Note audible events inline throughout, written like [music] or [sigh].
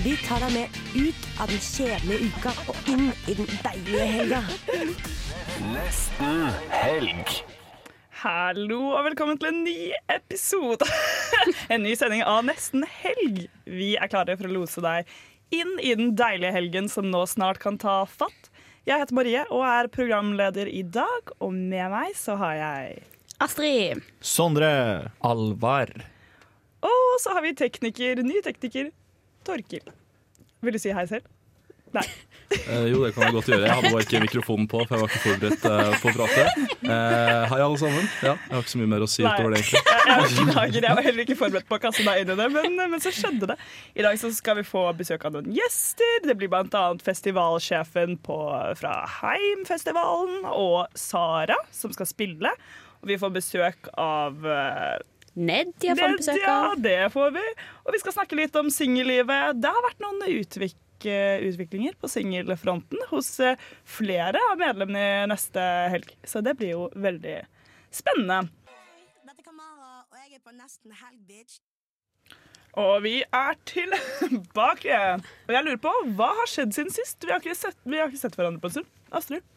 Vi tar deg med ut av den kjedelige uka og inn i den deilige helga. Nesten helg. Hallo og velkommen til en ny episode. [laughs] en ny sending av Nesten helg. Vi er klare for å lose deg inn i den deilige helgen som nå snart kan ta fatt. Jeg heter Marie og er programleder i dag, og med meg så har jeg Astrid. Sondre. Alvar. Og så har vi tekniker, ny tekniker, Torkil. Vil du si hei selv? Nei. [laughs] Eh, jo, det kan jeg godt gjøre. Jeg hadde bare ikke mikrofonen på, for jeg var ikke forberedt eh, på å prate. Eh, hei, alle sammen. Ja, jeg har ikke så mye mer å si Nei. utover det, egentlig. [laughs] Jeg, beklager, jeg var heller ikke forberedt på å kaste meg inn i det, men, men så skjedde det. I dag så skal vi få besøk av noen gjester. Det blir bl.a. festivalsjefen på, fra Heimfestivalen og Sara, som skal spille. Og vi får besøk av Ned jeg får besøk ja, av. det får vi. Og vi skal snakke litt om singellivet. Det har vært noen utvik eh, utviklinger på singelfronten hos eh, flere av medlemmene neste helg. Så det blir jo veldig spennende. Dette kan Mara, og jeg er på nesten helg, bitch. Og vi er tilbake. Og jeg lurer på, hva har skjedd siden sist? Vi har ikke sett, vi har ikke sett hverandre på en stund. Astrid?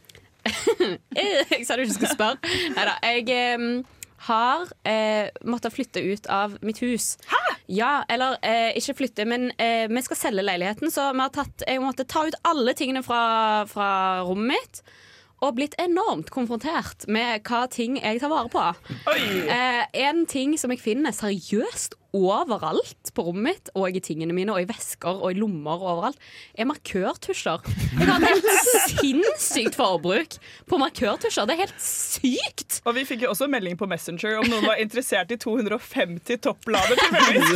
[laughs] Jeg sa du ikke skulle spørre. Neida, jeg em, har eh, måttet flytte ut av mitt hus. Hæ? Ja, eller eh, ikke flytte, men eh, vi skal selge leiligheten, så vi har tatt, jeg måtte ta ut alle tingene fra, fra rommet mitt. Og blitt enormt konfrontert med hva ting jeg tar vare på. Eh, en ting som jeg finner seriøst overalt på rommet mitt, og i tingene mine, og i vesker og i lommer og overalt, er markørtusjer. Jeg har et helt sinnssykt forbruk på markørtusjer. Det er helt sykt! Og vi fikk jo også melding på Messenger om noen var interessert i 250 topplader. [laughs]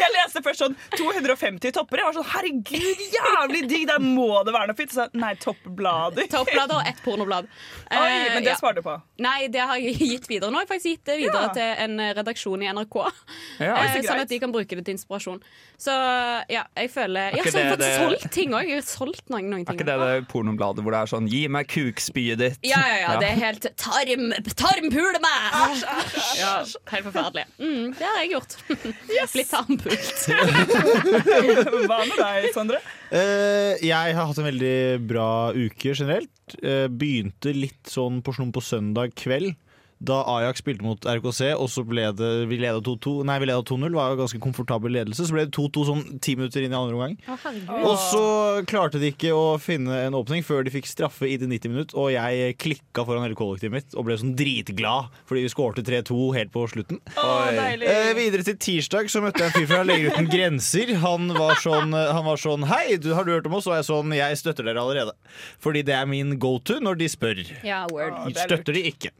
Jeg leste først sånn 250 topper. Jeg var sånn herregud, jævlig digg! Der må det være noe fint. Så, nei, toppblader. Toppblader og ett pornoblad. Oi, Eh, men det ja. svarte du på. Nei, det har jeg gitt videre. Nå har jeg faktisk gitt det videre Ja. til en redaksjon i NRK. Ja, eh, sånn at de kan bruke det til inspirasjon. Så ja, jeg føler Jeg så har jeg fått solgt ting òg. Jeg har solgt noen, noen Er ikke det det pornobladet hvor det er sånn 'gi meg kukspyet ditt'? Ja, ja, ja. Det er helt Tarm, tarmpule meg! Ja, helt forferdelig. Mm, det har jeg gjort. Blitt tarmpult. [laughs] Hva med deg, Sondre? Uh, jeg har hatt en veldig bra uke generelt. Uh, begynte litt sånn på slum på søndag kveld. Da Ajax spilte mot RKC, og så ble det Vi leda 2-2 Nei, vi leda 2-0. Det var jo ganske komfortabel ledelse. Så ble det 2-2 sånn ti minutter inn i andre omgang. Oh. Og så klarte de ikke å finne en åpning før de fikk straffe i det 90 minutt, og jeg klikka foran hele kollektivet mitt og ble sånn dritglad fordi vi skårte 3-2 helt på slutten. Oh. Eh, videre til tirsdag så møtte jeg en fyr fra Leger uten grenser. Han var sånn, han var sånn Hei, du, har du hørt om oss? Og jeg sånn Jeg støtter dere allerede. Fordi det er min go to når de spør. Ja, er Støtter de ikke.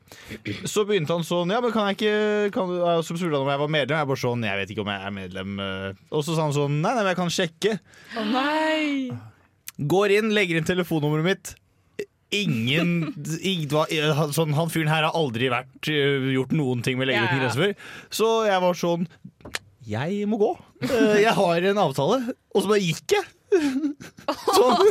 Så begynte han sånn Ja, men kan jeg ikke kan, du- Så spurte han om jeg var medlem. Jeg bare sånn Jeg vet ikke om jeg er medlem. eh. Og så sa han sånn Nei, nei, men jeg kan sjekke. Å nei! Går inn, legger inn telefonnummeret mitt. Ingen, ingen sånn, Han fyren her har aldri vært øh, gjort noen ting med legger ja. før. Så jeg var sånn Jeg må gå. Eh, Jeg har en avtale. Og så bare gikk jeg. [laughs] Sånn.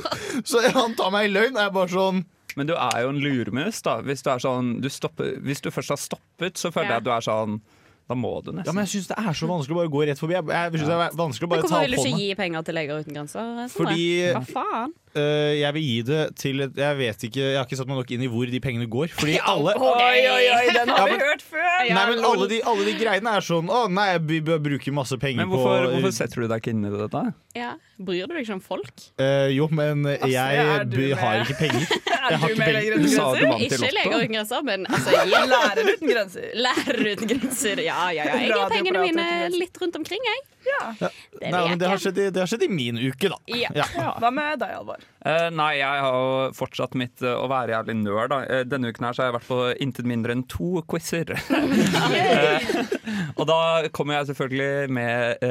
Så han tar meg i løgn, og jeg bare sånn Men du er jo en lurmus, da. Hvis du, er sånn, du, stopper, hvis du først har stoppet, så føler Ja. jeg at du er sånn Da må du nesten. Ja, men jeg syns det er så vanskelig å bare gå rett forbi. Jeg, jeg synes det er vanskelig å bare ta på hvorfor vil du ikke gi penger til Leger uten grenser? Fordi- Hva faen? Eh, jeg vil gi det til Jeg vet ikke, jeg har ikke satt meg nok inn i hvor de pengene går. Fordi alle Oi, oi, oi, den har Ja, vi hørt før! Nei, men alle de, alle de greiene er sånn Å nei, vi bør bruke masse penger Men hvorfor, på hvorfor setter du deg ikke inn i dette? Ja. Bryr du deg ikke om folk? Eh, Jo, men jeg [laughs] er du har ikke penger. Jeg har ikke penger. Du Sa du vant til Ikke Leger Lotto? uten grenser, men altså jeg, Lærer uten grenser. Lærer uten grenser. Ja, ja, ja. Jeg gir pengene mine litt rundt omkring, jeg. Ja. Det Nei, men det har, skjedd i, det har skjedd i min uke, da. Ja. Ja. Hva med deg, Alvar? Eh, nei, jeg har jo fortsatt mitt uh, å være jævlig nerd. Da. Eh, denne uken her så har jeg vært på intet mindre enn to quizer. [laughs] Og da kommer jeg selvfølgelig med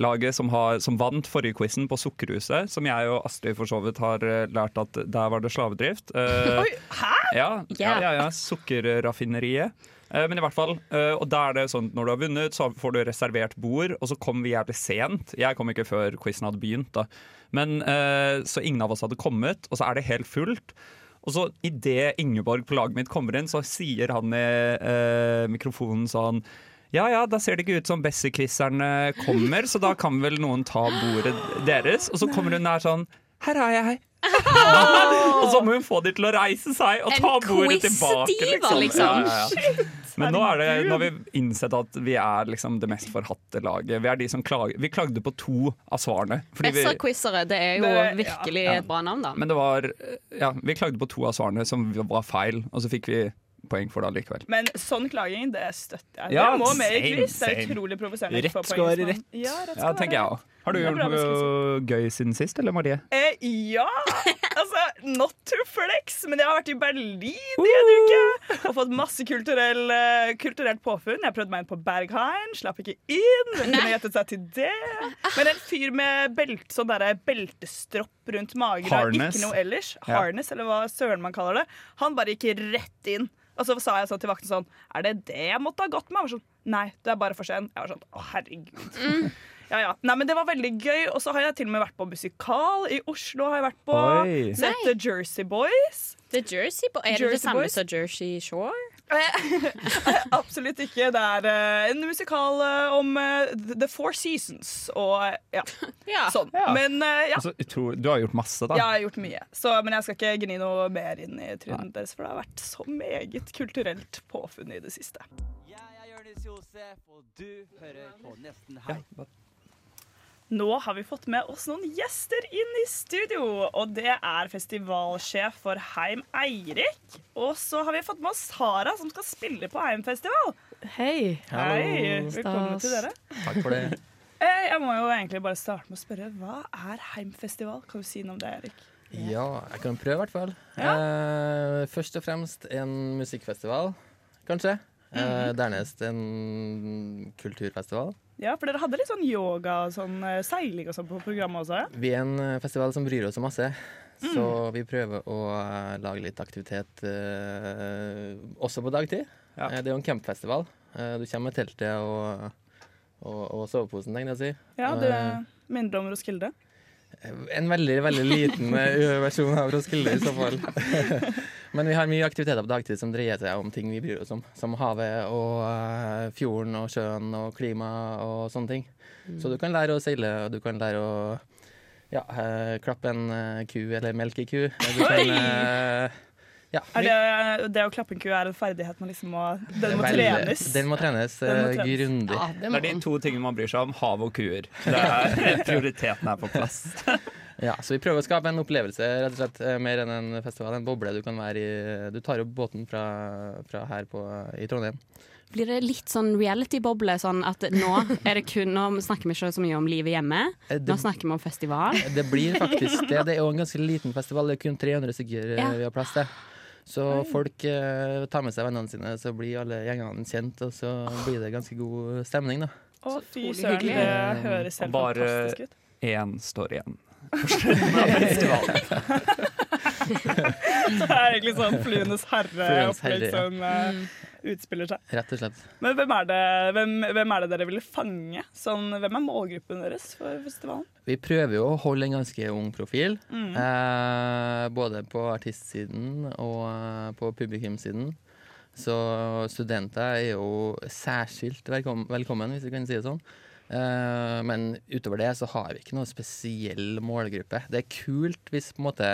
laget som, har, som vant forrige quizen på Sukkerhuset, som jeg og Astrid for så vidt har lært at der var det slavedrift. Oi, hæ? ja, ja, Ja. ja, Sukkerraffineriet. Men i hvert fall, og da er det sånn når du har vunnet, så får du reservert bord, og så kom vi jævlig sent. Jeg kom ikke før quizen hadde begynt, da. Men eh, Så ingen av oss hadde kommet, og så er det helt fullt. Og så idet Ingeborg på laget mitt kommer inn, så sier han i eh, mikrofonen sånn ja ja, da ser det ikke ut som besserwisserne kommer, så da kan vel noen ta bordet deres. Og så kommer hun der sånn Her er jeg. [laughs] og så må hun få de til å reise seg og ta bordet tilbake. quiz-diva, liksom. Ja, ja, ja. Men nå, er det, nå har vi innsett at vi er liksom det mest forhatte laget. Vi er de som klager. Vi klagde på to av svarene. fordi vi- Besserwissere, det er jo Det- virkelig ja. et bra navn, da. men det var Ja, vi klagde på to av svarene som var feil, og så fikk vi poeng for det allikevel. Men sånn klaging, det støtter jeg. Ja, det må med i quiz. Det er utrolig provoserende. Rett skal være rett. Ja, rett skal Ja, tenker jeg rett. Har du gjort noe gøy siden sist, eller Marie? Eh, ja! Altså, not to flex, men jeg har vært i Berlin i en uke og fått masse kulturell, uh, kulturelt påfunn. Jeg prøvde meg inn på Berghain, slapp ikke inn. Kunne gjettet seg til det? Men en fyr med belt, sånn der, beltestropp rundt magen Harness. ikke noe ellers, Ja. eller hva søren man kaller det, han bare gikk rett inn. Og så sa jeg sånn til vakten sånn Er det det jeg måtte ha gått med? Han var sånn Nei, det er bare for sent. Jeg var sånn Å, herregud. Ja, ja. Nei, men Det var veldig gøy. Og så har jeg til og med vært på musikal. I Oslo har jeg vært på. Oi. Sett The Jersey Boys. The Jersey Bo Er det Jersey det samme Boys? som Jersey Shore? [laughs] Absolutt ikke. Det er uh, en musikal uh, om uh, The Four Seasons og eh, ja, [laughs] Ja. sånn. Ja. Men eh, ja. Altså, tror, du har gjort masse, da. Jeg har gjort mye, så, men jeg skal ikke gni noe mer inn i trynet deres, for det har vært så meget kulturelt påfunn i det siste. Jeg er Jonis Josef, og du hører på Nesten Helg. Nå har vi fått med oss noen gjester inn i studio, og det er festivalsjef for Heim Eirik. Og så har vi fått med oss Sara, som skal spille på Heimfestival. Hei. Hei, velkommen til dere. Takk for det. Eh, Jeg må jo egentlig bare starte med å spørre, hva er Heimfestival? Kan du si noe om det, Erik? Ja, jeg kan prøve i hvert fall. Eh, først og fremst en musikkfestival, kanskje. Eh, dernest en kulturfestival. Ja, for dere hadde litt sånn yoga og sånn eh, seiling og sånn på programmet også? ja? Vi er en eh, festival som bryr oss så masse. Så vi prøver å eh, lage litt aktivitet eh, også på dagtid. Ja. Det er jo en campfestival. Du kommer med teltet og, og, og soveposen, tenker jeg å si. Ja, det minner om Roskilde. En veldig veldig liten eh, [laughs] versjon av Roskilde i så fall. [laughs] Men vi har mye aktiviteter på dagtid som dreier seg om ting vi bryr oss om. Som havet og eh, fjorden og sjøen og klima og sånne ting. Så du kan lære å seile, og du kan lære å ja, eh, klappe en ku eller melke ku. [laughs] Du kan, ja, Er det, det å klappe en ku er en ferdighet man liksom må Den må Vel, trenes. Den må trenes, eh, trenes. grundig. Ja, det Det er de to tingene man bryr seg om. Hav og kuer. Det er, [laughs] prioriteten er på plass. [laughs] Ja, så vi prøver å skape en opplevelse, rett og slett, eh, mer enn en festival. En boble du kan være i. Du tar opp båten fra, fra her på, i Trondheim. Blir det litt sånn reality-boble? Sånn at nå er det kun Nå snakker vi ikke så mye om livet hjemme. Eh, Nå snakker vi om festival. det blir faktisk det. Det er jo en ganske liten festival. Det er kun 300 stykker eh, Ja. vi har plass til. Så folk eh, tar med seg vennene sine, så blir alle gjengene kjent, og så blir det ganske god stemning, da. Å, fy søren, det høres helt bare- fantastisk ut. Én står igjen. [laughs] Det er egentlig sånn Fluenes herre-opplegg herre, ja. eh, utspiller seg. Rett og slett. Men hvem er, det, hvem, hvem er det dere ville fange? Sånn, hvem er målgruppen deres for festivalen? Vi prøver jo å holde en ganske ung profil. Mm. Eh, både på artistsiden og eh, på publikumsiden. Så studenter er jo særskilt velkommen, velkommen hvis vi kan si det sånn. Eh, men utover det så har vi ikke noe spesiell målgruppe. Det er kult hvis på en måte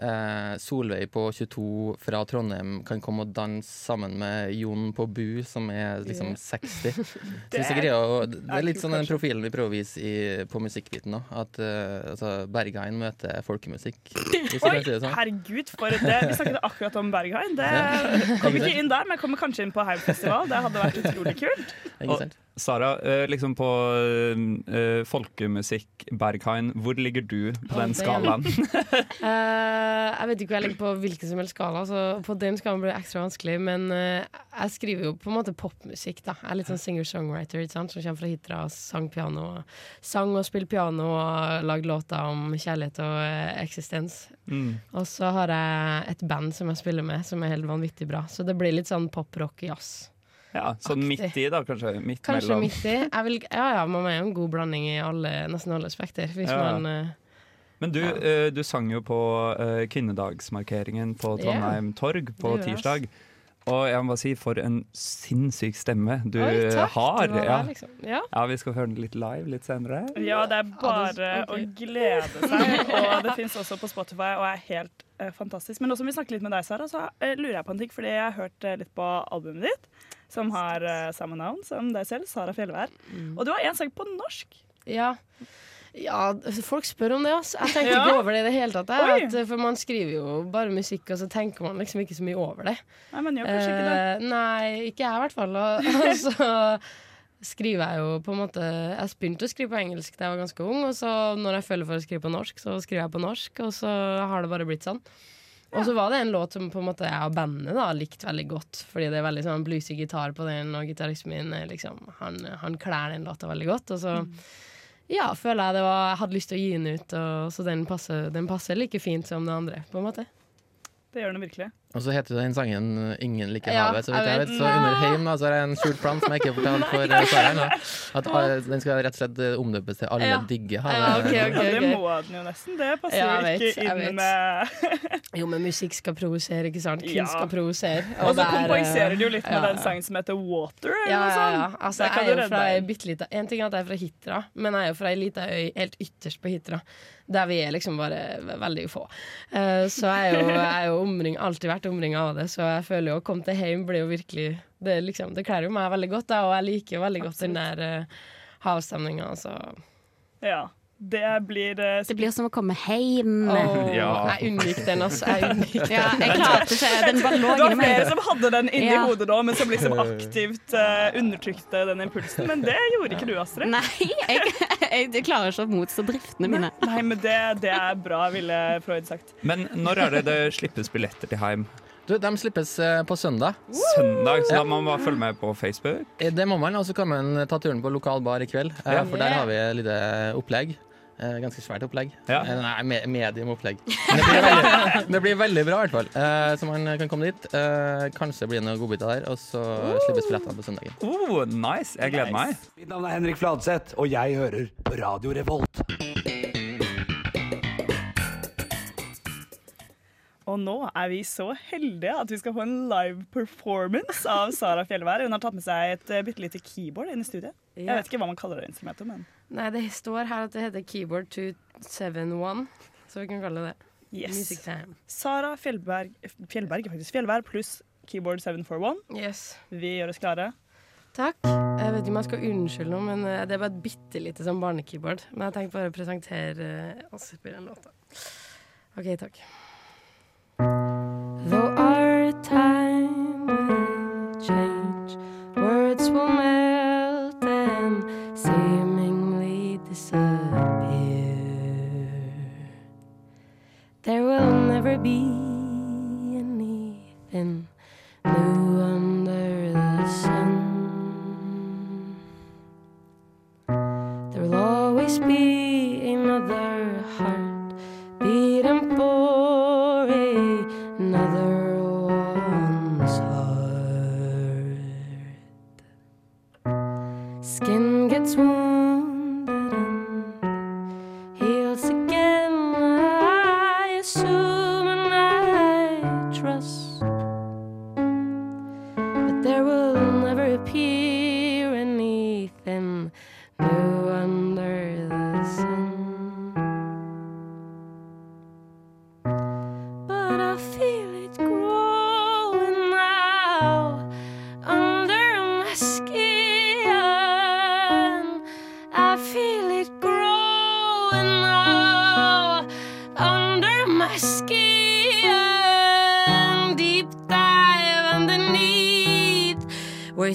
eh, Solveig på 22 fra Trondheim kan komme og danse sammen med Jon på Bu, som er liksom 60. [laughs] Så Det greier å, det er er litt sånn den profilen vi prøver å vise i, på musikkbiten òg. At eh, altså, Berghain møter folkemusikk, [laughs] Oi, si sånn. herregud, for det. Vi snakket akkurat om Berghain. Det kom ikke inn der, men kommer kanskje inn på Heimfestival. Det hadde vært utrolig kult. Ikke sant? Sara, eh, liksom på uh, folkemusikk, Berghain, hvor ligger du på den skalaen? uh, [laughs] jeg vet ikke hvor jeg ligger på hvilken som helst skala, så på den skalaen blir det ekstra vanskelig. Men uh, jeg skriver jo på en måte popmusikk, da. Jeg er litt sånn singer-songwriter som kommer fra Hitra. og Sang piano. Sang og spilte piano og lagde låter om kjærlighet og eksistens. Mm. Og så har jeg et band som jeg spiller med, som er helt vanvittig bra. Så det blir litt sånn pop-rock-jazz. Ja, sånn midt i, da, kanskje? Midt Kanskje mellom. midt i. Jeg vil, ja, ja, man er jo en god blanding i alle, nesten alle spekter. Hvis Ja. man eh, Men du, ja. du sang jo på eh, kvinnedagsmarkeringen på Ja. Trondheim Torg på tirsdag. Og jeg må bare si, for en sinnssyk stemme du Oi, takk. har. Ja. der, liksom. Ja. ja, vi skal høre den litt live litt senere. Ja, det er bare ok. å glede seg. [laughs] Og det fins også på Spotify og er helt uh, fantastisk. Men nå som vi snakker litt med deg, Sara, så uh, lurer jeg på en ting. Fordi jeg har hørt uh, litt på albumet ditt, som har uh, samme navn som deg selv, Sara Fjellvær. Mm. Og du har en sang på norsk. Ja. ja, folk spør om det, altså. Jeg tenkte Ja. ikke over det i det hele tatt. At, for man skriver jo bare musikk, og så tenker man liksom ikke så mye over det. Nei, men gjør kanskje ikke det. Eh, nei, ikke jeg i hvert fall. Og, [laughs] og så skriver jeg jo på en måte Jeg begynte å skrive på engelsk da jeg var ganske ung, og så når jeg føler for å skrive på norsk, så skriver jeg på norsk, og så har det bare blitt sånn. Og så var det en låt som på en måte jeg og bandet da likte veldig godt, fordi det er veldig sånn bluesy gitar på den, og gitaristen min liksom, han, han klær den låta veldig godt. Og så ja, føler jeg det var Jeg hadde lyst til å gi den ut, og, så den passer, den passer like fint som det andre, på en måte. Det gjør den virkelig. Og så heter den sangen 'Ingen liker Ja, havet'. Så vidt jeg vet. så under Heim da, så er det en skjult plan som jeg ikke har fortalt for eh, Sara. At eh, den skal rett og slett eh, omdøpes til 'Alle Ja. digger Ja, okay, okay, okay. Det må den jo nesten. Det passer Ja, jo vet, ikke inn vet. med Jo, men musikk skal provosere, ikke sant? Kunst Ja. skal provosere. Og så er, kompenserer du jo litt med ja. den sangen som heter 'Water'. Eller Ja, ja, ja. Altså, jeg er jo fra ei bitte lita En ting er at jeg er fra Hitra, men jeg er jo fra ei lita øy helt ytterst på Hitra. Der vi er liksom bare veldig få. Uh, så jeg er jo, jeg er jo omring, alltid vært omringa av det, så jeg føler jo å komme til hjem blir jo virkelig Det, liksom, det kler jo meg veldig godt, da, og jeg liker jo veldig godt den der uh, havstemninga. Så Ja. Det blir uh, Det blir som å komme hjem. Oh, [laughs] Ja. Jeg unngikk den, altså. Jeg unngikk den. Ja, jeg klarte ikke Den bare lå Det var inni flere som hadde den inni Ja. hodet da, men som liksom [laughs] aktivt uh, undertrykte den impulsen. Men det gjorde ikke du, Astrid. Nei, jeg, jeg, jeg klarer ikke å motstå driftene mine. Nei, men det, det er bra, ville Freud sagt. Men når er det det slippes billetter til Heim? Du, de slippes eh, på søndag. Søndag, så Ja. da må man bare følge med på Facebook. Det må man, og så kan man ta turen på lokal bar i kveld. Ja. For der har vi et lite opplegg. Eh, Ganske svært opplegg. Ja. Eh, Nei, me- medium opplegg. Men det blir veldig, [laughs] det blir veldig bra, i hvert fall. Eh, Så man kan komme dit. Eh, Kanskje blir det noen godbiter der, og så slippes billettene på søndagen. Oh, nice! Jeg gleder meg. Mitt navn er Henrik Fladseth, og jeg hører Radio Revolt. Og nå er vi så heldige at vi skal få en live performance av Sara Fjellvær. Hun har tatt med seg et uh, bitte lite keyboard inn i studiet. Jeg vet ikke hva man kaller det instrumentet, men Nei, det står her at det heter Keyboard 271, så vi kan kalle det yes. Music Time. Sara Fjellberg, Fjellberg faktisk. Fjellberg pluss keyboard 741. Yes. Vi gjør oss klare. Takk. Jeg vet ikke om jeg skal unnskylde noe, men eh, det er bare et bitte lite sånn barnekeyboard. Men jeg tenkte bare å presentere oss på den låta. OK, takk. Though our time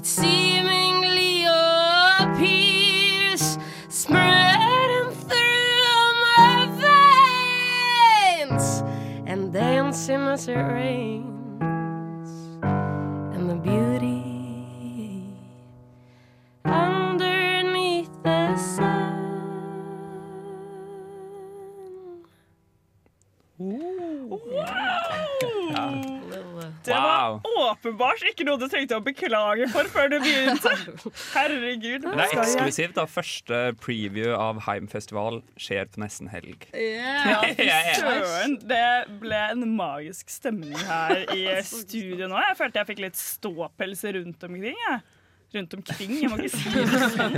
it's seemingly all peace spreading through my veins and dancing as it rains åpenbart ikke noe du trengte å beklage for før du begynte. [laughs] Herregud. Det er eksklusivt. da Første preview av Heimfestival skjer på nesten helg. Ja, fy Jeg [laughs] er- søren. Det ble en magisk stemning her i [laughs] studio nå. Jeg følte jeg fikk litt ståpelse rundt omkring. Jeg. Rundt omkring, jeg må ikke si det sånn.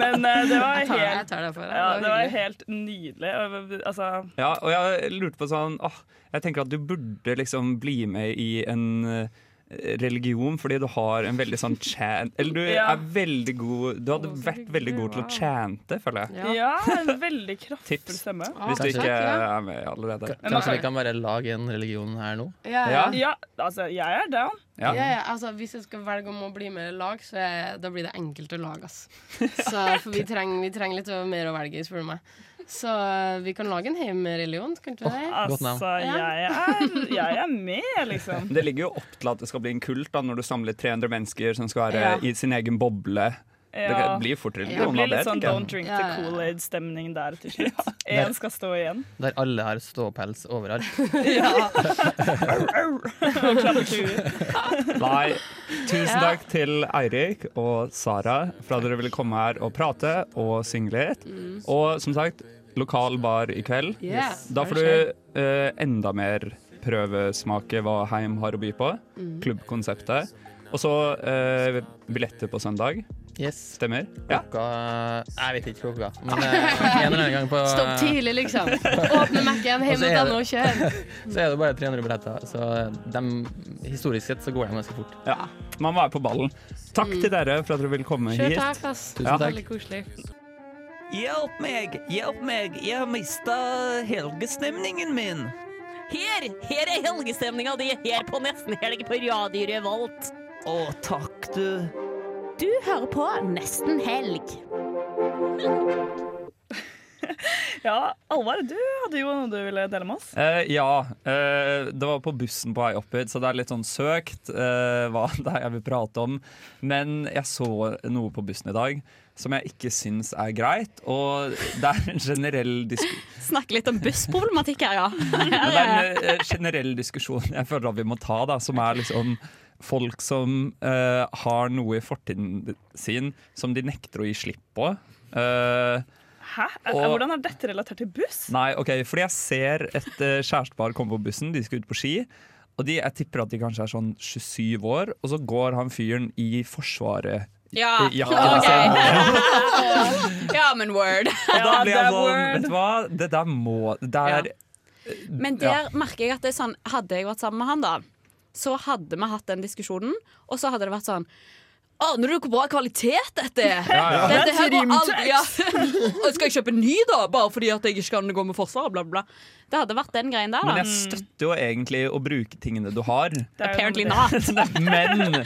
Men uh, det var helt, ja, Det var helt nydelig. Altså, Ja, og jeg lurte på sånn åh, Jeg tenker at du burde liksom bli med i en eh, religion fordi du har en veldig sånn chant Eller du Ja. er veldig god Du hadde vært veldig god til å chante, føler jeg. ja, en veldig kraftfull Tips. stemme. Hvis du ikke er med allerede. Kanskje vi kan bare lage en religion her nå? Ja, ja. Ja, altså, jeg er down. Ja. Ja, altså, hvis jeg skal velge om å bli med i lag, så er, da blir det enkelte lag. ass. [laughs] Så, for vi trenger, vi trenger litt mer å velge i, spør du meg. Så eh, vi kan lage en heimreligion, kan ikke vi det? Altså, jeg er, jeg er med, liksom. Det ligger jo opp til at det skal bli en kult da når du samler 300 mennesker som skal være Ja. i sin egen boble. Ja. Det blir fort religion blir av det, litt sånn Don't drink the ja. Kool-Aid-stemning der til slutt. Én skal stå igjen. Der alle har ståpels overalt. [laughs] Ja. Nei, tusen takk til Eirik og Sara for at dere ville komme her og prate og synge litt. Og som sagt, lokal bar i kveld. Yes. Da får du eh, enda mer prøvesmake hva Heim har å by på. Mm. Klubbkonseptet. Og så eh, billetter på søndag. Yes. Stemmer? Ja. Klokka Jeg vet ikke klokka, men [laughs] eh, en eller annen gang på Stopp tidlig, liksom. Åpne Mac-en, hjem mot er heim.no, kjør. [laughs] Så er det bare 300 billetter, så dem, historisk sett så går de ganske fort. Ja. Man må være på ballen. Takk til dere for at dere ville komme Kjør hit. takk, ass. Tusen takk. Veldig koselig. Hjelp meg, hjelp meg, jeg har mista helgestemningen min. Her, her er helgestemninga di her på Nesten Helg på Radio Revolt. Å, takk, du. Du hører på Nesten Helg. [laughs] Ja, Alvar, du hadde jo noe du ville dele med oss. Eh, ja. eh, det var på bussen på vei opp hit, så det er litt sånn søkt eh, hva [laughs] det er jeg vil prate om. Men jeg så noe på bussen i dag som jeg ikke syns er greit. Og det er en generell diskusjon Snakke litt om bussproblematikk her, ja. Men det er en eh, generell diskusjon jeg føler at vi må ta, da, som er liksom folk som uh, har noe i fortiden sin som de nekter å gi slipp på. Uh, Hæ? Og- Hvordan er dette relatert til buss? nei, ok, fordi jeg ser et uh, kjærestepar komme på bussen, de skal ut på ski. Og de, jeg tipper at de kanskje er sånn 27 år, og så går han fyren i Forsvaret. Ja, i jakken ok. sin. [laughs] ja, men word. Og da blir jeg sånn, vet du hva, det der må der, ja. Men der merker jeg at det er sånn Hadde jeg vært sammen med han, da, så hadde vi hatt den diskusjonen, og så hadde det vært sånn Aner du hvor bra kvalitet dette er? Ja, ja. Dette her aldri ja. Og Skal jeg kjøpe en ny, da? Bare fordi at jeg ikke kan gå med forsvar? Bla, bla. Det hadde vært den greien der, da. Men jeg støtter jo egentlig å bruke tingene du har. Apparently not. [laughs] Men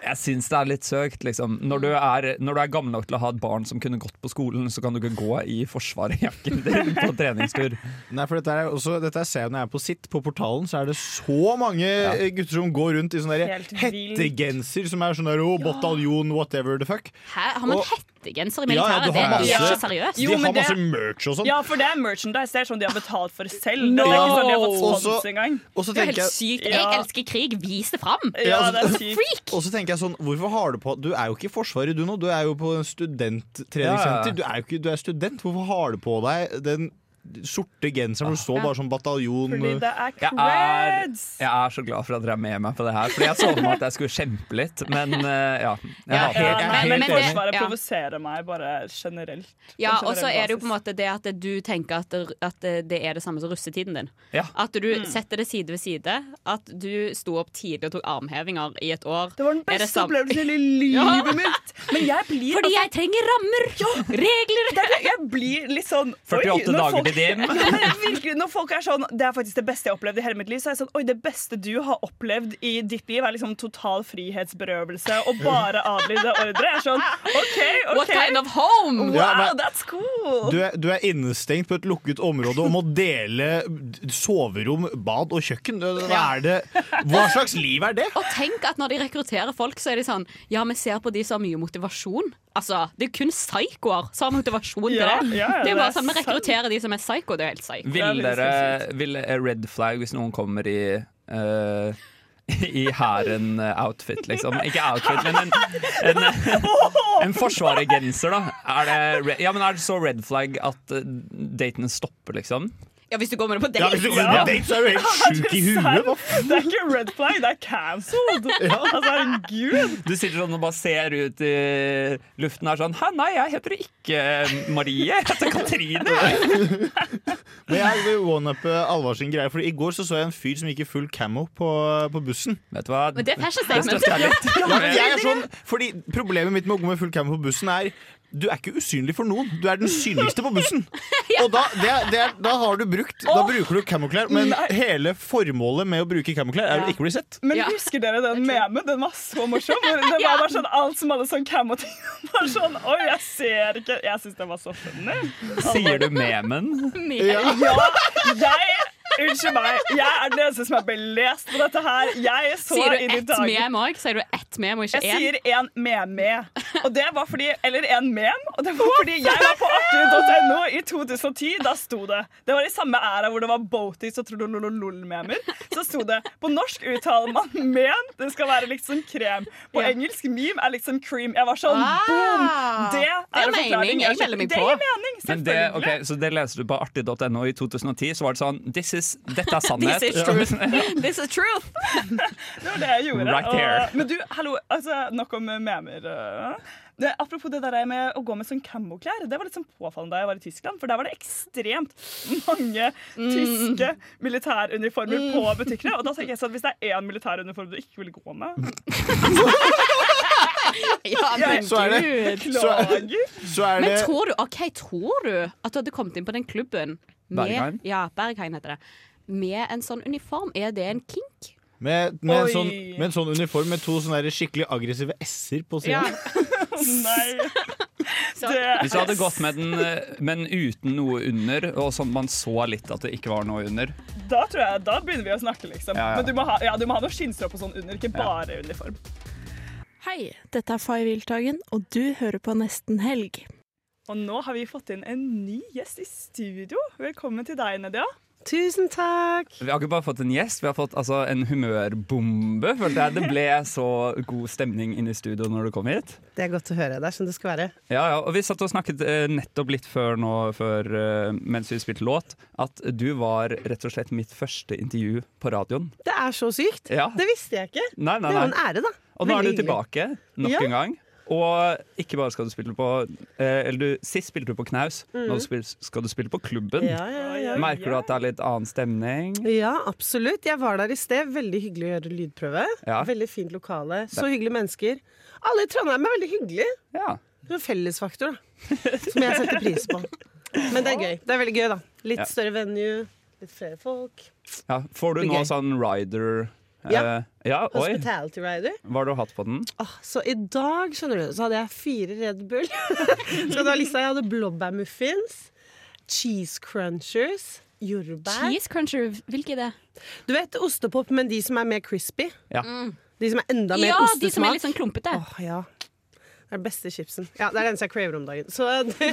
jeg syns det er litt søkt, liksom. Når du, er, når du er gammel nok til å ha et barn som kunne gått på skolen, så kan du ikke gå i Forsvaret-jakken din på [laughs] treningstur. Nei, for dette er også, dette ser jeg når jeg er på sitt. På portalen så er det så mange ja. gutter som går rundt i sånne hettegenser som er sånn der oh, bataljon, whatever the fuck. Hæ? Har man Og- hettegenser i Ja, ja, militæret? det er ikke seriøst. De har masse merch og sånn. Ja, for det er merchandise. Det er sånn de har betalt for selv. No! Det er ikke sånn de har fått spons engang. og så Det er tenker helt jeg- sykt. Jeg Ja. elsker krig. Vis det fram. Ja, altså, det er sykt. Freak! Og så tenker jeg sånn, hvorfor har du på Du er jo ikke i Forsvaret du nå, du er jo på en studenttreningssenter. Du, er jo ikke, du er student. Hvorfor har du på deg den sorte genseren hvor det står bare sånn bataljon Fordi det er Jeg er, creds. jeg er så glad for at dere er med meg på det her, Fordi jeg så for meg at jeg skulle kjempe litt, men uh, ja. Jeg Ja, hater. Ja, er men, helt. Forsvaret Ja. provoserer meg bare generelt. Ja, og så er det jo på en måte det at du tenker at det, at det er det samme som russetiden din. Ja. At du Mm. setter det side ved side. At du sto opp tidlig og tok armhevinger i et år. Det var den beste opplevelsen i [laughs] livet Ja. mitt! Men jeg blir Fordi altså, jeg trenger rammer! Regler! det Jeg blir litt sånn [laughs] 48 Oi, når dager Ja, [laughs] men virkelig, når folk er sånn Det er faktisk det beste jeg har opplevd i hele mitt liv. Så er jeg sånn Oi, det beste du har opplevd i ditt liv, er liksom total frihetsberøvelse og bare adlyde ordre. Jeg er sånn OK, OK. What kind of home? Wow, Ja, men- that's cool. Du er, du er innestengt på et lukket område og må dele soverom, bad og kjøkken. Hva, er det, hva slags liv er det? Og tenk at når de rekrutterer folk, så er de sånn Ja, vi ser på de som har mye motivasjon. Altså, Det er jo kun psykoer som har motivasjon til det. ja, det er jo bare sånn Vi rekrutterer de som er psyko. Det er jo helt psyko. Vil dere vil red flag hvis noen kommer i uh, [laughs] i hæren-outfit, liksom. Ikke outfit, men en, en, [laughs] en forsvaregenser, da. Er det, ja, men er det så red flag at eh, daten stopper, liksom? Ja, Hvis du går med det på Ja, date. hvis du går på date, så er du helt [laughs] sjuk i huet. Hva? Det er ikke red flag, det er cancelled. [laughs] Altså, herregud. Du sitter sånn og bare ser ut i luften her sånn Hæ, nei, jeg heter ikke Marie, jeg heter Katrine. [laughs] Men jeg vil one-uppe Alvar sin greie, for i går så, så jeg en fyr som gikk i full camo på, på bussen. Vet du hva? Men det er fashion Det statement. jeg. Ja, men jeg er sånn, fordi Problemet mitt med å gå med full camo på bussen er du er ikke usynlig for noen. Du er den synligste på bussen. [laughs] Og da, det er, det er, da har du brukt Da bruker du camoklær, men hele formålet med å bruke camoklær er å ikke bli sett. Men husker dere den memen? Den var så morsom. [laughs] Det var bare sånn alt som hadde sånn camo-ting. Bare [laughs] sånn, Oi, jeg ser ikke Jeg syns den var så funny. Sier du memen? Ja, jeg Unnskyld meg. Jeg er den eneste som er belest på dette her. Jeg så Sier i du ett mem òg? Sier du ett mem og ikke Jeg en? sier en meme. [laughs] Og det var fordi, eller en mem. Og det var fordi jeg var på artig.no i 2010. Da sto det Det var i samme æra hvor det var boaties og trollololol-memer. Så sto det på norsk uttaler man men. Det skal være liksom krem. På engelsk meme er liksom cream. Jeg var sånn Ah. boom! Det er, Det er en forklaring. mening. Jeg melder meg Det er gir mening, Men det, okay, så det leser du på artig.no i 2010, så var det sånn This is, Dette er sannhet. This is truth. [laughs] This is truth. [laughs] Det var det jeg gjorde. Right. Og, men du, hallo, altså, nok om memer. Det, apropos det der med å gå med sånn camoklær. Det var litt sånn påfallende da jeg var i Tyskland. For der var det ekstremt mange tyske militæruniformer på butikkene. Og da tenker jeg sånn, hvis det er én militæruniform du ikke vil gå med [laughs] Ja, men Så er det, gud. så, så er Men tror du, ok, tror du at du hadde kommet inn på den klubben med, Berghain? Ja, Bergheim heter det. Med en sånn uniform? Er det en kink? med, med, en sånn, med en sånn uniform med to sånne skikkelig aggressive s-er på sida. Å [laughs] [laughs] nei. Det Hvis du hadde gått med den, eh, men uten noe under, og sånn man så litt at det ikke var noe under Da tror jeg, da begynner vi å snakke, liksom. Ja, ja. Men du må ha, ja, du må ha noe skinnstrå på sånn under, ikke bare uniform. Hei, dette er Fay Wiltagen, og du hører på Nesten Helg. Og nå har vi fått inn en ny gjest i studio. Velkommen til deg, Nedia. Tusen takk! Vi har ikke bare fått en gjest, vi har fått altså, en humørbombe. Følte jeg Det ble så god stemning inne i studio når du kom hit. Det er godt å høre. Det er sånn det skal være. Ja, ja, og Vi satt og snakket eh, nettopp litt før nå, før, eh, mens vi spilte låt, at du var rett og slett mitt første intervju på radioen. Det er så sykt! Ja. Det visste jeg ikke. Nei, nei, Det er jo en ære, da. Og nå er du hyggelig. tilbake nok Ja. en gang. Og ikke bare skal du spille på eh, Eller du, Sist spilte du på Knaus, mm. nå skal du spille på Klubben. Ja, ja. Merker du at det er litt annen stemning? Ja, absolutt. Jeg var der i sted. Veldig hyggelig å gjøre lydprøve. Veldig fint lokale. Så hyggelige mennesker. Alle i Trondheim er veldig hyggelige. Ja. Det er en fellesfaktor, da. Som jeg setter pris på. Men det er gøy. Det er veldig gøy, da. Litt større venue, litt flere folk. Ja, får du nå sånn rider Ja. ja oi. Hospitality Rider. Hva har du hatt på den? Oh, så i dag skjønner du, så hadde jeg fire Red Bull. [laughs] så da lista? Jeg hadde blåbærmuffins, cheese crunchers, jordbær Cheese cruncher, hvilke er det? Du vet ostepop, men de som er mer crispy. Ja. De som er enda mer Ja, ostesmak. de som er litt sånn klumpete. Oh, ja. Det er den beste chipsen. Ja, Det er den som jeg craver om dagen. Så [laughs] det,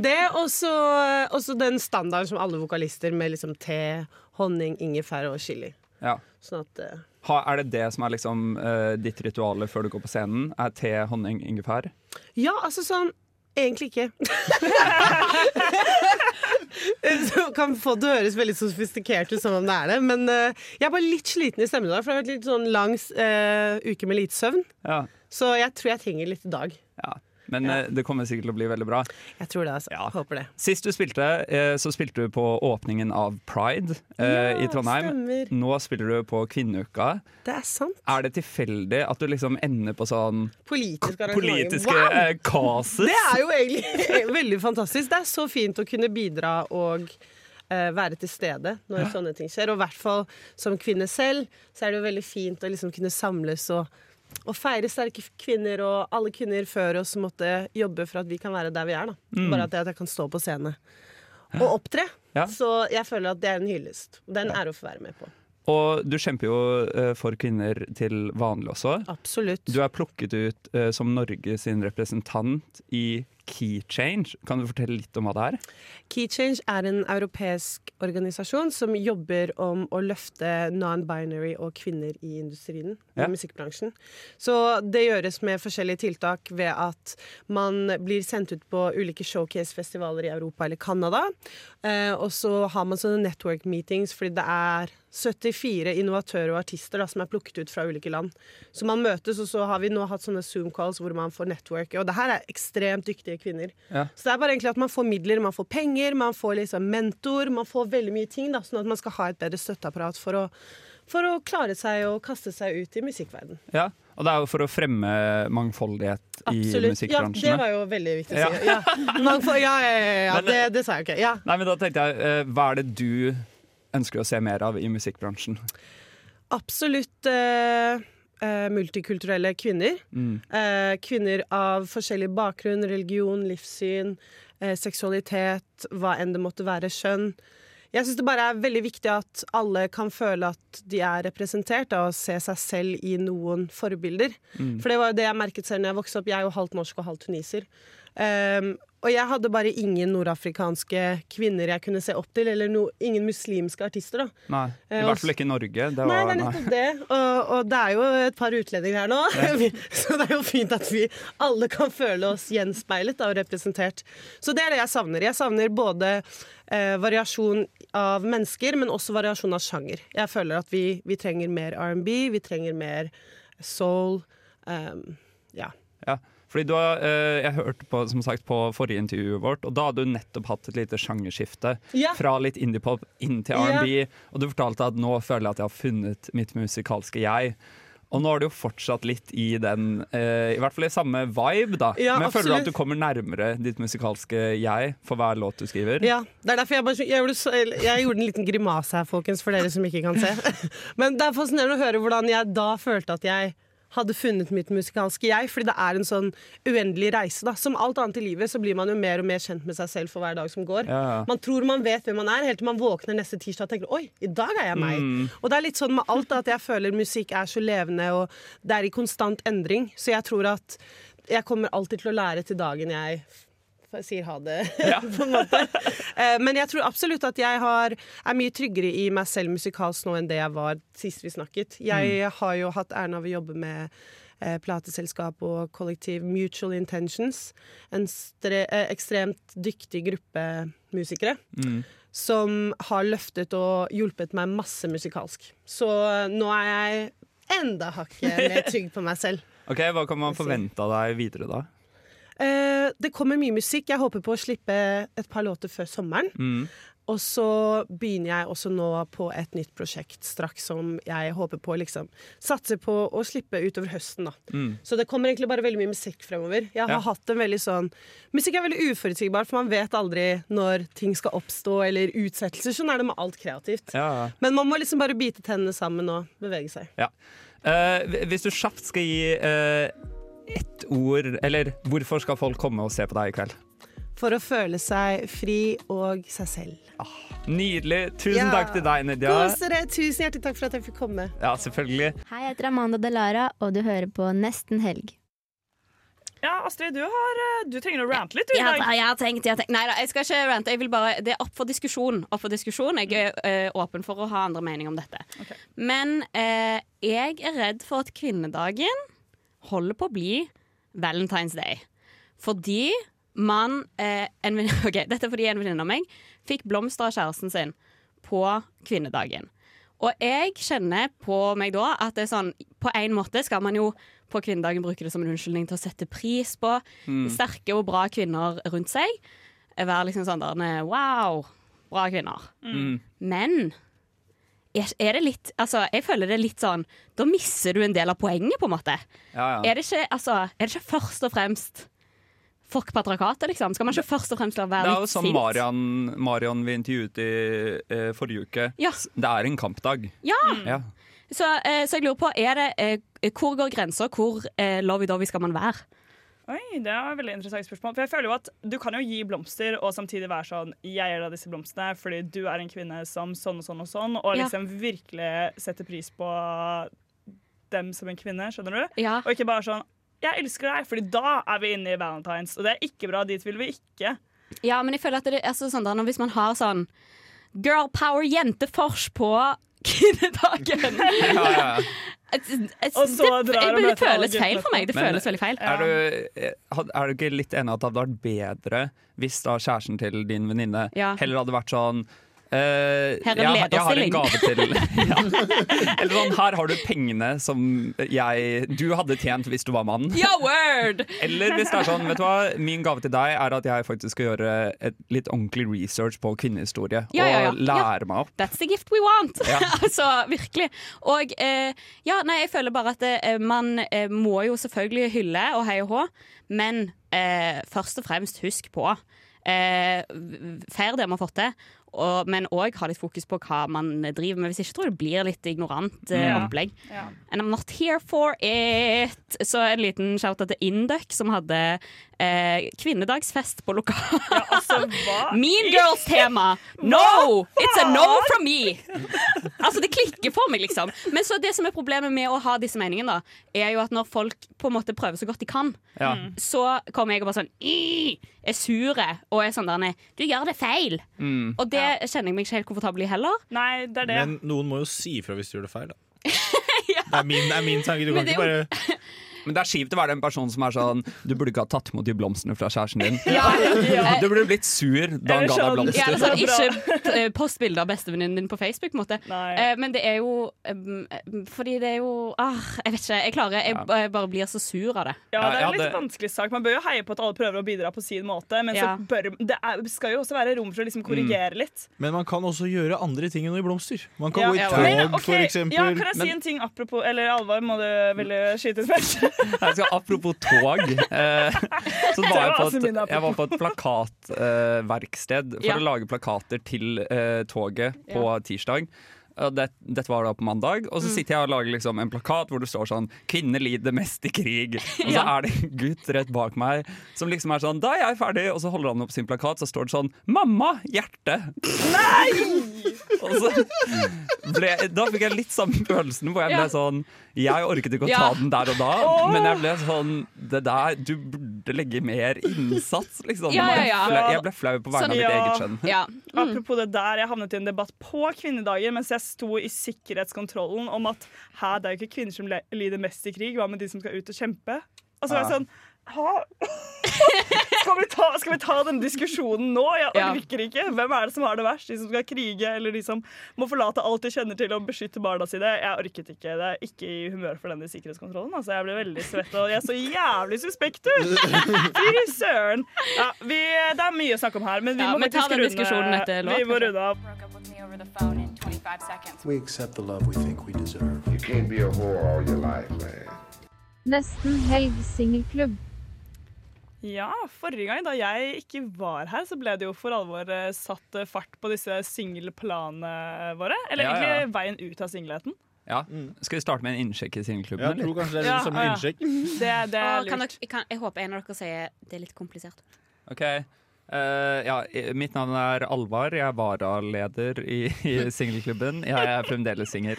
det og så den standarden som alle vokalister med liksom te, honning, ingefær og chili. Ja. Sånn at uh, Ha, er det det som er liksom uh, ditt rituale før du går på scenen? Er te, honning, ingefær? Ja, altså sånn Egentlig ikke. Du [laughs] [laughs] kan få det høres veldig sofistikert ut som om det er det, men uh, jeg er bare litt sliten i stemmen i dag, for det har vært litt sånn lang uke med lite søvn. Ja. Så jeg tror jeg trenger litt i dag. ja. Men ja. det kommer sikkert til å bli veldig bra. Jeg tror det, altså. Håper det. Sist du spilte, eh, så spilte du på åpningen av Pride eh, Ja, i Trondheim. stemmer. Nå spiller du på Kvinneuka. Det er sant. Er det tilfeldig at du liksom ender på sånn Politisk politiske Wow! eh, kasus? Det er jo egentlig [laughs] veldig fantastisk. Det er så fint å kunne bidra og eh, være til stede når sånne ting skjer. Og i hvert fall som kvinne selv, så er det jo veldig fint å liksom kunne samles og, og feire sterke kvinner. Og alle kvinner før oss måtte jobbe for at vi kan være der vi er. Mm. Bare at jeg, at jeg kan stå på scene og opptre. Ja. Så jeg føler at det er en hyllest. Det er en ære å få være med på. Og du kjemper jo eh, for kvinner til vanlig også. Absolutt. Du er plukket ut eh, som Norges representant i Key Change. Kan du fortelle litt om hva det er? Keychange er en europeisk organisasjon som jobber om å løfte non-binary og kvinner i industrien, Ja. i musikkbransjen. Så det gjøres med forskjellige tiltak ved at man blir sendt ut på ulike showcase-festivaler i Europa eller Canada. Eh, og så har man sånne network meetings fordi det er 74 innovatører og artister da, som er plukket ut fra ulike land. Så man møtes, og så har vi nå hatt sånne Zoom-calls hvor man får networke. Og det her er ekstremt dyktige kvinner. Ja. Så det er bare egentlig at man får midler, man får penger, man får liksom mentor, man får veldig mye ting, da, sånn at man skal ha et bedre støtteapparat for å, for å klare seg og kaste seg ut i musikkverden. Ja, Og det er jo for å fremme mangfoldighet i Absolutt. Ja, det var jo veldig viktig å si. Ja, ja, ja, ja, det, det sa jeg ikke. Ja. Nei, men da tenkte jeg, eh, Hva er det du ønsker å se mer av i musikkbransjen? Absolutt eh, eh, multikulturelle kvinner. Mm. Eh, kvinner av forskjellig bakgrunn, religion, livssyn, eh, seksualitet, hva enn det måtte være, skjønn. Jeg syns det bare er veldig viktig at alle kan føle at de er representert da, og se seg selv i noen forbilder. Mm. For det var jo det jeg merket selv når jeg vokste opp. Jeg er jo halvt norsk og halvt tuniser. Um, og jeg hadde bare ingen nordafrikanske kvinner jeg kunne se opp til, eller no, ingen muslimske artister. da. Nei, I Eh, hvert fall ikke i Norge. Det Nei, det er nettopp det. Og, og det er jo et par utlendinger her nå, [laughs] så det er jo fint at vi alle kan føle oss gjenspeilet da, og representert. Så det er det jeg savner. Jeg savner både eh, variasjon av mennesker, men også variasjon av sjanger. Jeg føler at vi, vi trenger mer R&B, vi trenger mer soul. Um, ja. Ja, fordi du har, eh, Jeg hørte på, som sagt, på forrige intervjuet vårt, og da hadde du nettopp hatt et lite sjangerskifte. Ja. Fra litt indiepop inn til. R&B. Og du fortalte at nå føler jeg at jeg har funnet mitt musikalske jeg. Og nå er du jo fortsatt litt i den, eh, i hvert fall i samme vibe, da. Ja, Men føler du at du kommer nærmere ditt musikalske jeg for hver låt du skriver? Ja, det er derfor jeg bare jeg gjorde, jeg gjorde en liten grimase her, folkens, for dere som ikke kan se. [laughs] Men det er fascinerende å høre hvordan jeg da følte at jeg hadde funnet mitt musikalske jeg, fordi det er en sånn uendelig reise. da. Som alt annet i livet så blir man jo mer og mer kjent med seg selv for hver dag som går. Ja. Man tror man vet hvem man er, helt til man våkner neste tirsdag og tenker oi, i dag er jeg meg. Mm. Og det er litt sånn med alt da, at jeg føler musikk er så levende, og det er i konstant endring. Så jeg tror at jeg kommer alltid til å lære til dagen jeg sier ha det, [laughs] på en måte. Eh, Men jeg tror absolutt at jeg har, er mye tryggere i meg selv musikalsk nå enn det jeg var sist vi snakket. Jeg har jo hatt æren av å jobbe med eh, plateselskap og kollektiv Mutual Intentions. En stre, eh, ekstremt dyktig gruppe musikere Mm. som har løftet og hjulpet meg masse musikalsk. Så eh, nå er jeg enda hakket [laughs] mer trygg på meg selv. Ok, Hva kan man forvente av deg videre, da? Eh, det kommer mye musikk. Jeg håper på å slippe et par låter før sommeren. Mm. Og så begynner jeg også nå på et nytt prosjekt straks som jeg håper på liksom satser på å slippe utover høsten. da. Mm. Så det kommer egentlig bare veldig mye musikk fremover. Jeg har Ja. hatt en veldig sånn Musikk er veldig uforutsigbar, for man vet aldri når ting skal oppstå, eller utsettelser. Sånn er det med alt kreativt. Ja. Men man må liksom bare bite tennene sammen og bevege seg. Ja. Uh, hvis du kjapt skal gi eh, ett ord Eller hvorfor skal folk komme og se på deg i kveld? For å føle seg fri og seg selv. Nydelig. Tusen Ja. takk til deg, Nidia. Kos dere. Tusen hjertelig takk for at jeg fikk komme. Ja, selvfølgelig. Hei, jeg heter Amanda Delara, og du hører på Nesten helg. Ja, Astrid, du, har, eh, du trenger å rante litt du, i Ja, dag. jeg har tenkt, jeg har tenkt. Nei da, jeg skal ikke rante. Jeg vil bare, det er opp for diskusjon. Opp for diskusjon. Jeg er ø, åpen for å ha andre meninger om dette. Men ø, jeg er redd for at kvinnedagen holder på å bli Valentine's Day. Fordi man eh, en, [laughs] okay, Dette er fordi en venninne av meg fikk blomster av kjæresten sin på kvinnedagen. Og jeg kjenner på meg da at det er sånn På en måte skal man jo på kvinnedagen bruke det som en unnskyldning til å sette pris på Mm. sterke og bra kvinner rundt seg. Være liksom sånn der Wow, bra kvinner. Mm. Men er, det litt Altså, jeg føler det er litt sånn Da mister du en del av poenget, på en måte. Ja, ja. Er, det ikke, altså, er det ikke først og fremst Fuck patriarkatet, liksom? Skal man ikke først og fremst la Det være er jo litt som sint? Marion, vi intervjuet i eh, forrige uke. Ja. Det er en kampdag. Ja! Ja. Så, eh, så jeg lurer på, det, eh, hvor går grensa? Hvor eh, lovey-dovey skal man være? Oi, Det er et veldig interessant spørsmål. For jeg føler jo at Du kan jo gi blomster og samtidig være sånn Jeg gir deg disse blomstene fordi du er en kvinne som sånn og sånn og sånn, og Ja. liksom virkelig setter pris på dem som en kvinne. Skjønner du? Ja. Og ikke bare sånn Jeg elsker deg, Fordi da er vi inne i valentines, og det er ikke bra. Dit vil vi ikke. Ja, men jeg føler at det er sånn, da, når- Hvis man har sånn girl power jentefors på [laughs] kvinnedagen Ja, ja. Det, det føles feil for meg. Det Men føles veldig feil. Er du, eh, er du ikke litt enig at det hadde vært bedre hvis da kjæresten til din venninne Ja. heller hadde vært sånn eh, Her er jeg, har en gave til [laughs] ja. Eller sånn, her har du pengene som jeg Du hadde tjent hvis du var mann. Ja, word! Eller hvis det er sånn, vet du hva, min gave til deg er at jeg faktisk skal gjøre et litt ordentlig research på kvinnehistorie. Ja. Og lære meg opp. That's the gift we want! Ja. [laughs] altså, virkelig. Og uh, ja, nei, jeg føler bare at uh, man må jo selvfølgelig hylle og heie og hå, men først og fremst husk på eh, Feir det man har fått til. Og, men òg ha litt fokus på hva man driver med. Hvis ikke tror jeg det blir litt ignorant eh, Ja. opplegg. Yeah. And I'm not here for it. Så en liten shout-out til Induc, som hadde eh, kvinnedagsfest på lokal. [laughs] mean Girls-tema! [laughs] No! It's a no from me! Altså, det klikker for meg, liksom. Men så det som er problemet med å ha disse meningene, da, er jo at når folk på en måte prøver så godt de kan, Ja. så kommer jeg og bare sånn «Ih!» Er sure og er sånn der Du gjør det feil! Mm. Og det kjenner jeg meg ikke helt komfortabel i heller. Nei, det er det. Men noen må jo si ifra hvis du gjør det feil, da. [laughs] Det er min, det er min tanke. Du kan ikke bare Men det er kjipt å være den personen som er sånn Du burde ikke ha tatt imot de blomstene fra kjæresten din. Ja. [laughs] Du burde blitt sur da han ga deg blomster. [laughs] Ja, sånn, ikke eh, post bilde av bestevenninnen din på Facebook. på en Måte. Nei. men det er jo eh, Fordi det er jo ah, Jeg vet ikke. Jeg klarer Jeg bare blir så sur av det. Ja, det er Ja, en litt vanskelig sak. Man bør jo heie på at alle prøver å bidra på sin måte, men Ja. så bør, det er, skal jo også være rom for å liksom korrigere litt. Men man kan også gjøre andre ting enn å gi blomster. Man kan Ja. gå i Ja, tog, okay. ok, for eksempel. Ja, kan jeg si en ting apropos Eller Alvar, må du ville skyte ut først? [laughs] Jeg skal, apropos tog. Eh, så var jeg, på et, jeg var på et plakatverksted for Ja. å lage plakater til eh, toget på tirsdag. Det, dette var da på mandag, og så Mm. sitter jeg og lager liksom en plakat hvor det står sånn 'Kvinner lider mest i krig'. [laughs] Og så Ja. er det en gutt rett bak meg som liksom er sånn 'Da er jeg ferdig', og så holder han opp sin plakat, så står det sånn 'Mamma! Hjerte'. [laughs] Og så ble, da fikk jeg litt samme følelsen, hvor jeg ble Ja. sånn Jeg orket ikke å Ja. ta den der og da, men jeg ble sånn Det der, du burde legge mer innsats, liksom. Ja, ja, ja. Flau- Jeg ble flau på vegne av mitt eget skjønn. Ja. Apropos det der, jeg havnet i en debatt på kvinnedager mens jeg sto i sikkerhetskontrollen om at hæ, det er jo ikke kvinner som lider mest i krig, hva med de som skal ut og kjempe? Og så var jeg sånn Hæ? Skal vi, ta, skal vi ta den diskusjonen nå? Jeg Ja. orker ikke. Hvem er det som har det verst? De som skal krige, eller de som må forlate alt de kjenner til og beskytte barna sine? Jeg orket ikke. Det er ikke i humør for denne sikkerhetskontrollen. Altså, jeg ble veldig svett, og jeg så jævlig suspekt ut! Fy søren! Ja, vi, det er mye å snakke om her, men vi Ja, må ta tar faktisk den runde- etter låt, Vi må runde av. We accept the love we think we deserve. You can't be a whore all your life, man. Nesten helg singelklubb. Ja, forrige gang da jeg ikke var her, så ble det jo for alvor eh, satt eh, fart på disse singelplanene våre. Eller Ja, ja. egentlig veien ut av singelheten. Ja. Skal vi starte med en innsjekk i singelklubben? Ja, jeg tror kanskje det er Ja, som en ja. innsjekk. Det, [laughs] det er lurt. dere, kan, jeg håper en av dere sier det er litt komplisert. Ok, uh, ja, Mitt navn er Alvar. Jeg er varaleder i, i [laughs] singelklubben. Jeg er fremdeles singel.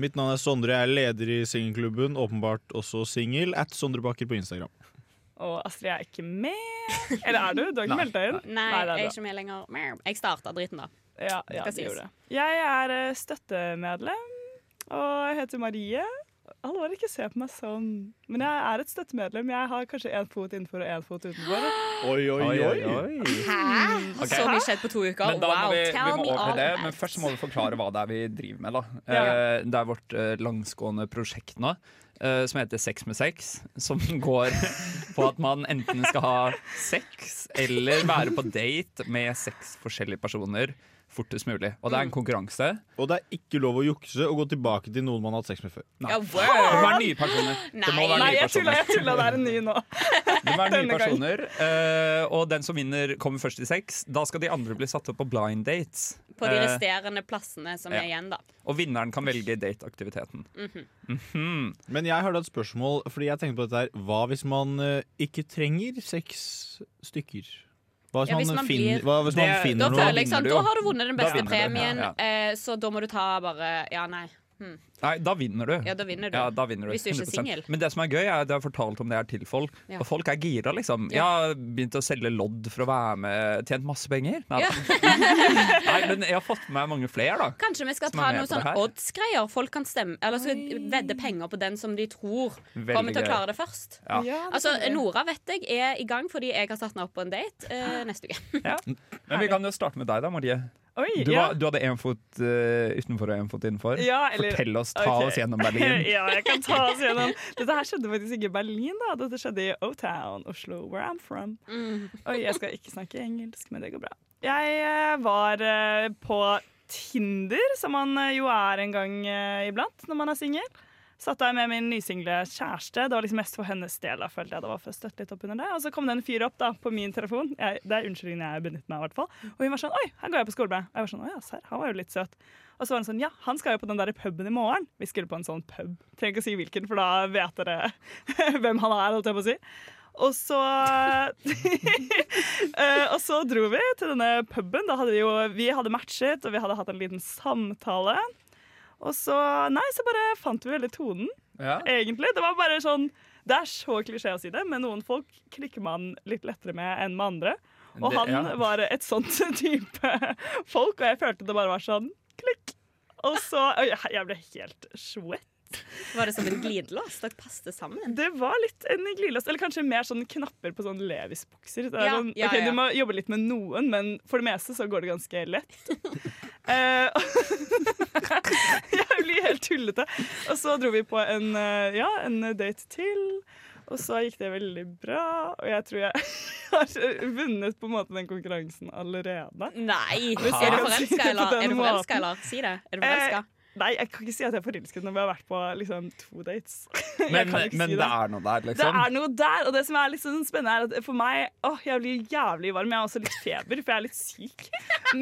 Mitt navn er Sondre, jeg er leder i singelklubben. Åpenbart også singel. At Sondre Bakker på Instagram. Og Astrid er ikke med. Eller er du? Du har ikke [laughs] meldt deg inn? Nei, Nei jeg er ikke med lenger. Jeg starta driten, da. Ja, ja det gjorde det. Jeg er eh, støttemedlem, og jeg heter Marie. Alvor, ikke se på meg sånn. Men jeg er et støttemedlem. Jeg har kanskje én fot innenfor og én fot utenfor. Oi, oi, Oi, oi. Hæ? Okay. Så mye skjedd på to uker? Men da må Wow, vi, vi tell må me all det, men først må vi forklare hva det er vi driver med. da Ja. Eh, Det er vårt eh, langsgående prosjekt nå, eh, som heter Sex med sex. Som [laughs] går på at man enten skal ha sex eller være på date med seks forskjellige personer fortest mulig. Og det er en konkurranse. Og det er ikke lov å jukse og gå tilbake til noen man har hatt sex med før. Nei. Ja, Det må være nye personer. Det være Nei, nye jeg tulla, jeg tulla. Det er en ny nå. [laughs] Det må være nye personer uh, Og den som vinner, kommer først i sex. Da skal de andre bli satt opp på blind dates. På de Eh, resterende plassene som ja. er igjen, da. og vinneren kan velge dateaktiviteten. Mhm. Mhm. Men jeg har da et spørsmål, fordi jeg tenkte på dette her. Hva hvis man uh, ikke trenger seks stykker? Hva hvis, Ja, hvis man, man finner, blir- hva hvis man Det- finner Da noe? Da, du da har du vunnet den beste premien, ja, eh, så da må du ta bare Ja, nei. Hm. Nei, da vinner du. Ja, da vinner du. Ja, da vinner du Hvis du ikke er 100%. singel. Men det som er gøy, er at jeg har fortalt om det her til folk, Ja. og folk er gira, liksom. Jeg har begynt å selge lodd for å være med, tjent masse penger. Nei, Ja. [laughs] Nei, men jeg har fått med meg mange flere, da. Kanskje vi skal ta noen sånn her. odds-greier. Folk kan stemme Eller skal vedde penger på den som de tror Veldig kommer til å klare det først. Ja. Ja, det Altså. Nora vet jeg er i gang fordi jeg har satt henne opp på en date uh, [gasps] neste uke. Ja. [laughs] Men vi kan jo starte med deg, da, Marie. Oi, Du, ja. var, du hadde én fot uh, utenfor og én fot innenfor. Ja, eller- Fortell oss, ta okay. oss gjennom Berlin. [laughs] ja, jeg kan ta oss gjennom. Dette her skjedde faktisk ikke i Berlin, da. Dette skjedde i O-Town, Oslo, where I'm from. Mm. Oi, jeg skal ikke snakke engelsk, men det går bra. Jeg eh, var uh, på Tinder, som man jo er en gang uh, iblant når man er singel. Satt der med min nysingle kjæreste. Det var liksom mest for hennes del. da, følte jeg det var for å støtte litt opp under det. Og så kom det en fyr opp da, på min telefon. Jeg, det er unnskyldningen jeg benytter meg av. hvert fall. Og hun var sånn Oi, her går jeg på skole med. Og jeg var sånn, å ja, serr, han var jo litt søt. Og så var han sånn Ja, han skal jo på den der puben i morgen. Vi skulle på en sånn pub. Trenger ikke å si hvilken, for da vet dere [laughs] hvem han er, holdt jeg på å si. Og så [laughs] Eh, Og så dro vi til denne puben. Da hadde vi jo Vi hadde matchet, og vi hadde hatt en liten samtale. Og så Nei, så bare fant vi veldig tonen, Ja. egentlig. Det var bare sånn Det er så klisjé å si det, men noen folk klikker man litt lettere med enn med andre. Og Det- han ja. var et sånt [laughs] type folk, og jeg følte det bare var sånn klikk. Og så jeg ble helt sweat. Var det som en glidelås? Dere passet sammen? Det var litt en glidelås, eller kanskje mer sånn knapper på sånn Levis-bukser. Er Ja, sånn, ja, ok, ja. Du må jobbe litt med noen, men for det meste så går det ganske lett. [laughs] Eh, [laughs] jeg blir helt tullete. Og så dro vi på en, eh, ja, en date til. Og så gikk det veldig bra, og jeg tror jeg [laughs] har vunnet på en måte den konkurransen allerede. Nei! Er du du eller? si det forelska, Er du forelska, eller? Si det. Nei, jeg kan ikke si at jeg er forelsket når vi har vært på liksom, to dates. [laughs] Men, men si det er noe der, liksom? det er noe der, og det som er litt sånn spennende, er at for meg åh, Jeg blir jævlig varm. Jeg har også litt feber, for jeg er litt syk.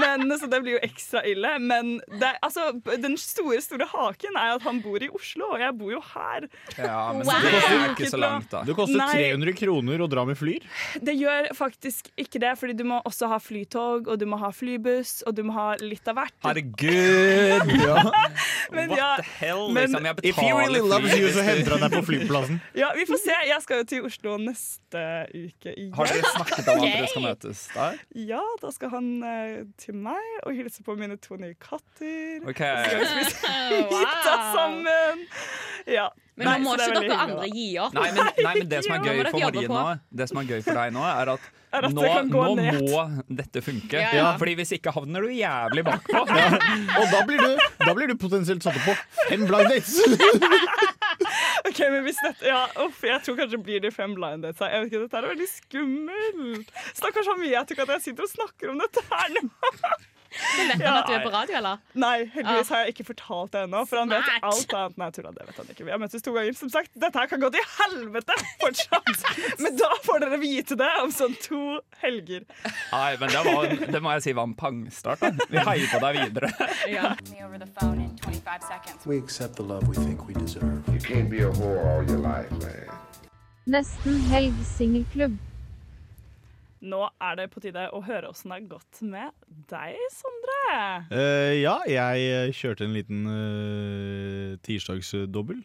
Men, så det blir jo ekstra ille. Men det, altså, den store store haken er at han bor i Oslo, og jeg bor jo her. Ja, men Wow. det jo ikke så langt, da. Det koster Nei. 300 kroner å dra med Flyr. Det gjør faktisk ikke det, fordi du må også ha flytog, og du må ha flybuss, og du må ha litt av hvert. Herregud! [laughs] [laughs] Men What ja, the hell? men- liksom, jeg If he really betaler loves you, så henter han deg på [laughs] flyplassen. Ja, vi får se. Jeg skal jo til Oslo neste uke igjen. Har dere snakket om at dere skal [laughs] møtes der? Ja, da skal han uh, til meg og hilse på mine to nye katter. Ok. Så skal vi spise Wow. middag sammen. Ja. Men nå må det ikke dere andre gi opp. Nei, men, nei, men [laughs] det som er gøy for nå, Det som er gøy for deg nå, er at [laughs] Er at nå, det nå må dette funke. Ja, ja. Fordi hvis ikke havner du jævlig bakpå. [laughs] Og da blir, du, da blir du potensielt satt opp på fem blind dates. Ok, men hvis dette, ja, uff, Jeg tror kanskje blir det fem blind dates. her. Jeg vet ikke, Dette er veldig skummelt. Stakkars Hamie, jeg tror ikke at jeg sitter og snakker om dette her nå. Men vet han at du er på radio, eller? Nei, heldigvis har jeg ikke fortalt det ennå. For han vet Smart. alt annet. Nei, tulla, det vet han ikke. Vi har møttes to ganger. Som sagt, dette her kan gå til helvete fortsatt. [laughs] Men da får dere vite det om sånn to helger. Nei, men det, var, det må jeg si var en pangstart. Da. Vi heier på deg videre. [laughs] Ja. We accept the love we think we deserve. You can't be a whore all your life, man. Nesten helg singelklubb. Nå er det på tide å høre åssen det har gått med deg, Sondre. Uh, ja, jeg eh, kjørte en liten uh, tirsdagsdobbel.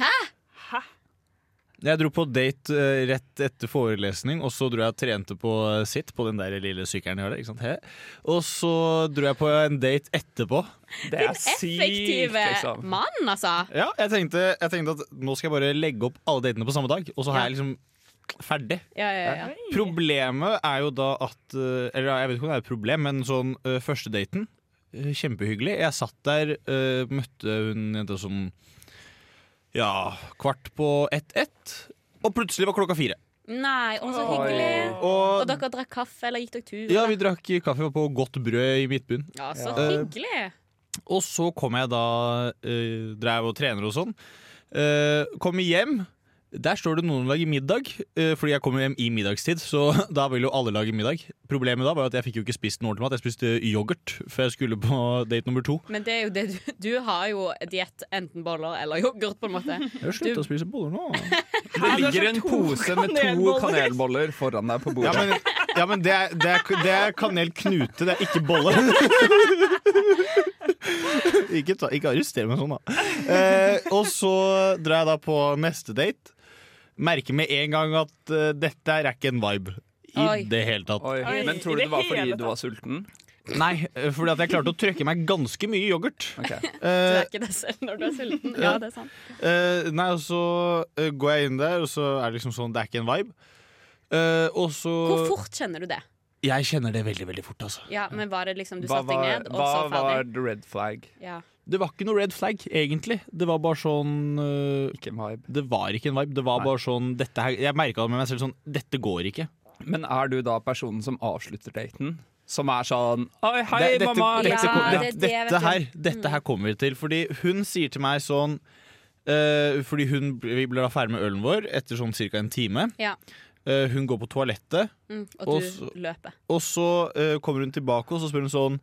Hæ? Hæ? Jeg dro på date uh, rett etter forelesning, og så dro jeg og trente på sitt, på den der lille sykkelen jeg har der. Ikke sant? He. Og så dro jeg på en date etterpå. Det er Din effektive liksom. mann, altså. Ja, jeg tenkte, jeg tenkte at nå skal jeg bare legge opp alle datene på samme dag, og så har Ja. jeg liksom ferdig. Ja, ja, ja. Problemet er jo da at eh, Eller jeg vet ikke om det er et problem, men sånn uh, første daten eh, Kjempehyggelig. Jeg satt der, uh, møtte hun jenta sånn Ja, kvart på ett-ett, og plutselig var klokka fire. Nei, å, så hyggelig. Og- Og dere drakk kaffe, eller gikk dere tur? Ja, vi drakk kaffe på godt brød i Midtbyen. ja, så Eh, hyggelig. Og så kom jeg da uh, Drev og trener og sånn. Uh, kommer hjem. Der står det noen lager middag, eh, fordi jeg kommer hjem i middagstid. Så [laughs] da vil jo alle lage middag. Problemet da var at jeg fikk jo ikke spist noe ordentlig mat. Jeg spiste yoghurt før jeg skulle på [laughs] date nummer to. Men det er jo det du, du har jo diett enten boller eller yoghurt, på en måte. Jeg har sluttet å spise boller nå. [laughs] Det ligger en pose med to kanelboller foran deg på Ja, bordet. men, ja, men det, er, det, er, det er kanelknute, det er ikke bolle. ikke, ta, ikke arrester meg sånn, da. Eh, og så drar jeg da på neste date. Merker med en gang at uh, dette er ikke en vibe i Oi. det hele tatt. Oi, Men tror du det var fordi du var sulten? Nei, eh, fordi at jeg klarte å trøkke meg ganske mye yoghurt. Du Eh, er ikke det selv når du er sulten. Ja, det er sant. Uh, nei, og så uh, går jeg inn der, og så er det liksom sånn Det er ikke en vibe. Eh, og så Hvor fort kjenner du det? Jeg kjenner det veldig, veldig fort, altså. Ja, men Var det liksom du Hva satte deg ned, og hva så var the red flag? Ja. Det var ikke noe red flag, egentlig. Det var bare sånn øh, Ikke en vibe. Det var ikke en vibe. Det var Nei. bare sånn dette her, Jeg merka med meg selv sånn Dette går ikke. Men er du da personen som avslutter daten? Som er sånn Oi, hei, Det- dette, mamma. Dette, ja, kom- det det, dette, her, dette her kommer vi til. Fordi hun sier til meg sånn øh, Fordi hun, vi ble da ferdig med ølen vår etter sånn ca. en time. Ja. Øh, hun går på toalettet, Mm, og Og du så- og så uh, kommer hun tilbake og så spør hun sånn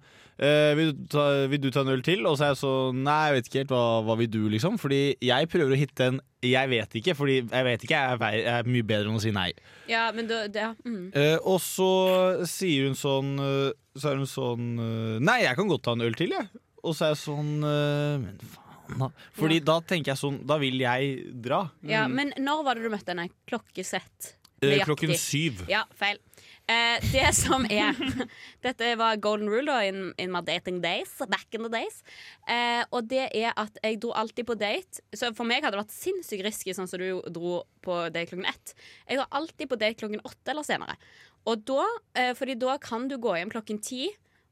uh, vil, du ta, vil du ta en øl til? Og så er jeg sånn Nei, jeg vet ikke helt. Hva, hva vil du, liksom? Fordi jeg prøver å hitte en Jeg vet ikke, fordi jeg vet ikke jeg er, vei- er mye bedre enn å si nei. Ja, men det, ja. Mm. Og så sier hun sånn Så er hun sånn Nei, jeg kan godt ta en øl til, jeg. Og så er jeg sånn Men faen, Fordi Fordi da tenker jeg sånn Da vil jeg dra. ja, Men når var det du møtte henne? Klokkesett? Eh, Nøyaktig. klokken syv. Ja, feil. Eh, det [laughs] som er Dette var golden rule da, in, in my dating days. Back in the days. Eh, og det er at jeg dro alltid på date. Så for meg hadde det vært sinnssykt risky, sånn som du dro på date klokken ett. Jeg drar alltid på date klokken åtte eller senere. Og da, eh, fordi da kan du gå hjem klokken ti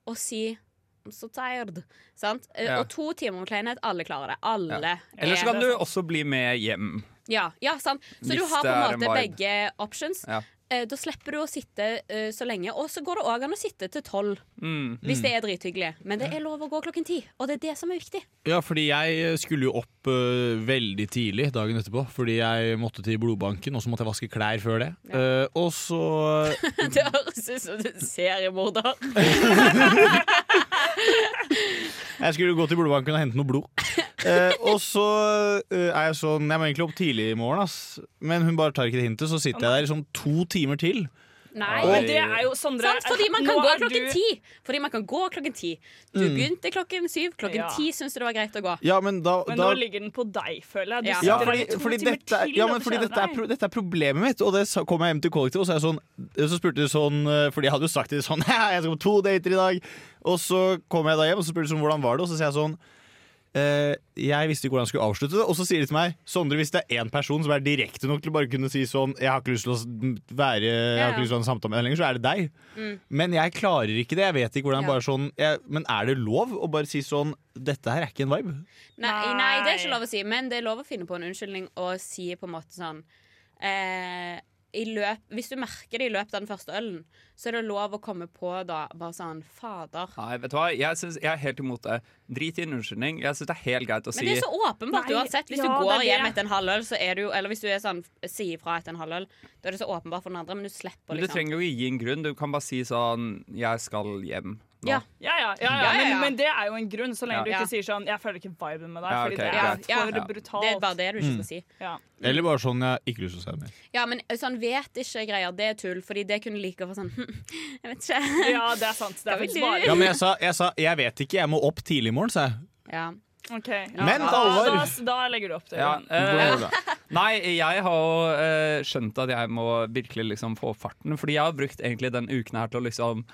og si I'm so tired. Sant? Eh, Ja. Og to timer med kleinhet, alle klarer det. Alle. Ja. Eller så kan du også bli med hjem. Ja, ja, sant. Så Hvis du har på en en måte begge options. Ja. Eh, Da slipper du å sitte eh, så lenge. Og så går det òg an å sitte til tolv Mm. hvis det er drithyggelig. Men det er lov å gå klokken ti, og det er det som er viktig. Ja, fordi jeg skulle jo opp uh, veldig tidlig dagen etterpå. Fordi jeg måtte til blodbanken, og så måtte jeg vaske klær før det. Eh, og så [laughs] det høres ut som du er seriemorder. [laughs] Jeg skulle gå til blodbanken og hente noe blod. [laughs] Eh, og så eh, er jeg sånn Jeg må egentlig opp tidlig i morgen, ass. Men hun bare tar ikke det hintet. Så sitter jeg der i sånn to timer til. Nei, Men det er jo Sondre Sant, fordi man kan nå gå er klokken du- ti. Fordi man kan gå klokken ti. Du Mm. begynte klokken syv. Klokken Ja. ti syns du det var greit å gå. Ja, men da, Men da nå ligger den på deg, føler jeg. Du Ja. sitter ja, der fordi, i to fordi, timer dette, er- til ja, og men fordi dette, er, pro- dette er problemet mitt. Og det sa- kom jeg hjem til kollektivet, og så er jeg sånn Så spurte de sånn eh, Fordi jeg hadde jo sagt til de sånn [laughs] «Ja, Jeg skal på to dater i dag. Og så kom jeg da hjem, og så spurte de sånn hvordan var det, og så sier jeg sånn eh, jeg visste ikke hvordan jeg skulle avslutte det. Og så sier de til meg Sondre, hvis det er én person som er direkte nok til å bare kunne si sånn Jeg har ikke lyst til å være Jeg har ikke lyst til å ha en samtale med deg lenger, så er det deg. Mm. Men jeg klarer ikke det. Jeg vet ikke hvordan Ja. bare sånn jeg, Men er det lov å bare si sånn Dette her er ikke en vibe? Nei, nei, det er ikke lov å si, men det er lov å finne på en unnskyldning og si på en måte sånn eh, løp, Hvis du merker det i løpet av den første ølen, så er det lov å komme på da bare sånn Fader. Nei, vet du hva? Jeg, synes, jeg er helt imot det. Drit i en unnskyldning. Jeg syns det er helt greit å si Men det er så åpenbart Nei, uansett. Hvis ja, du går hjem etter en halvøl, så er du jo Eller hvis du er sånn sier fra etter en halvøl, da er det så åpenbart for den andre, men du slipper Men du liksom trenger jo ikke gi en grunn. Du kan bare si sånn 'Jeg skal hjem'. Nå. Ja. Ja, ja, ja, ja. Men, men det er jo en grunn, så lenge Ja. du ikke Ja. sier sånn 'Jeg føler ikke viben med deg', Ja, fordi ok, det er for Ja. brutalt. Det er bare det du ikke Mm. skal si. Ja. Eller bare sånn Jeg har ikke lyst til å det mer. Ja, men sånn vet ikke greier, det er tull, fordi det kunne like å sånn [laughs] Jeg vet ikke. ja, det er sant. Det er faktisk bare Ja, men jeg sa, jeg sa jeg vet ikke, jeg må opp tidlig i morgen, sa jeg. Ja. Okay, ja. Men, da, Alvor. da, da legger du opp til Ja, det. eh, Nei, jeg har uh, skjønt at jeg må virkelig liksom få farten. Fordi jeg har brukt egentlig den uken her til å liksom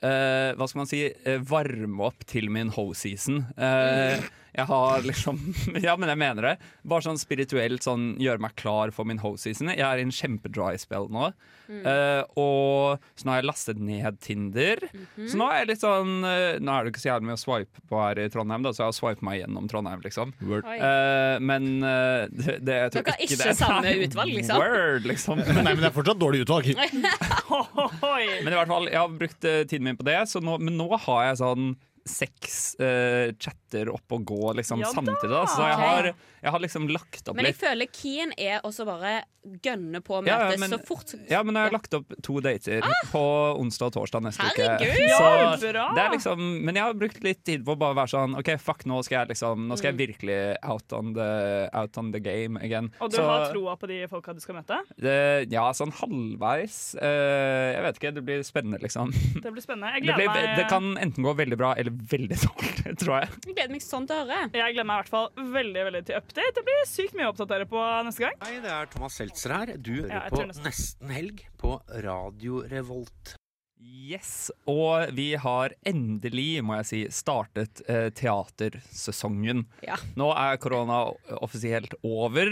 Hva skal man si eh, varme opp til min ho-season. Eh, jeg har liksom [laughs] Ja, men jeg mener det. Bare sånn spirituelt sånn gjøre meg klar for min ho-season. Jeg er i en kjempedry spell nå. Mm. Uh, og så nå har jeg lastet ned Tinder. Mhm. Så nå er jeg litt sånn uh, Nå er det ikke så jævlig mye å swipe på her i Trondheim, da, så jeg har swipet meg gjennom Trondheim, liksom. Eh, men det, det jeg tror Dere har ikke ikke samme [laughs] utvalg, liksom? Word, liksom. Nei, men det er fortsatt dårlig utvalg. [laughs] Men i hvert fall, jeg har brukt tiden min på det, så nå, men nå har jeg sånn seks uh, chatter opp og gå liksom Ja samtidig. Da. Så jeg har, jeg har liksom lagt opp Men jeg litt. føler Keen er også bare gønne på med Ja, at ja, det men- så fort Ja, men jeg har lagt opp to dater på onsdag og torsdag neste Herregud! uke. Ja, Så bra! det er liksom, men jeg har brukt litt tid på å bare være sånn OK, fuck, nå skal jeg liksom Nå skal jeg Mm. virkelig out on the, out on the game again. Og du Så- har troa på de folka du skal møte? det, ja, sånn halvveis. Uh, jeg vet ikke, det blir spennende, liksom. [laughs] Det blir spennende. Jeg Det, blir, meg. det kan enten gå veldig bra eller veldig [laughs] dårlig, tror jeg. Jeg gleder meg sånn til å høre. Jeg gleder meg i hvert fall veldig veldig til update. Det blir sykt mye å oppdatere på neste gang. Hei, det er Thomas Seltzer her. Du hører Ja, på nesten. Nesten Helg på Radio Revolt. Yes, og vi har endelig, må jeg si, startet eh, teatersesongen. Ja. Nå er korona offisielt over,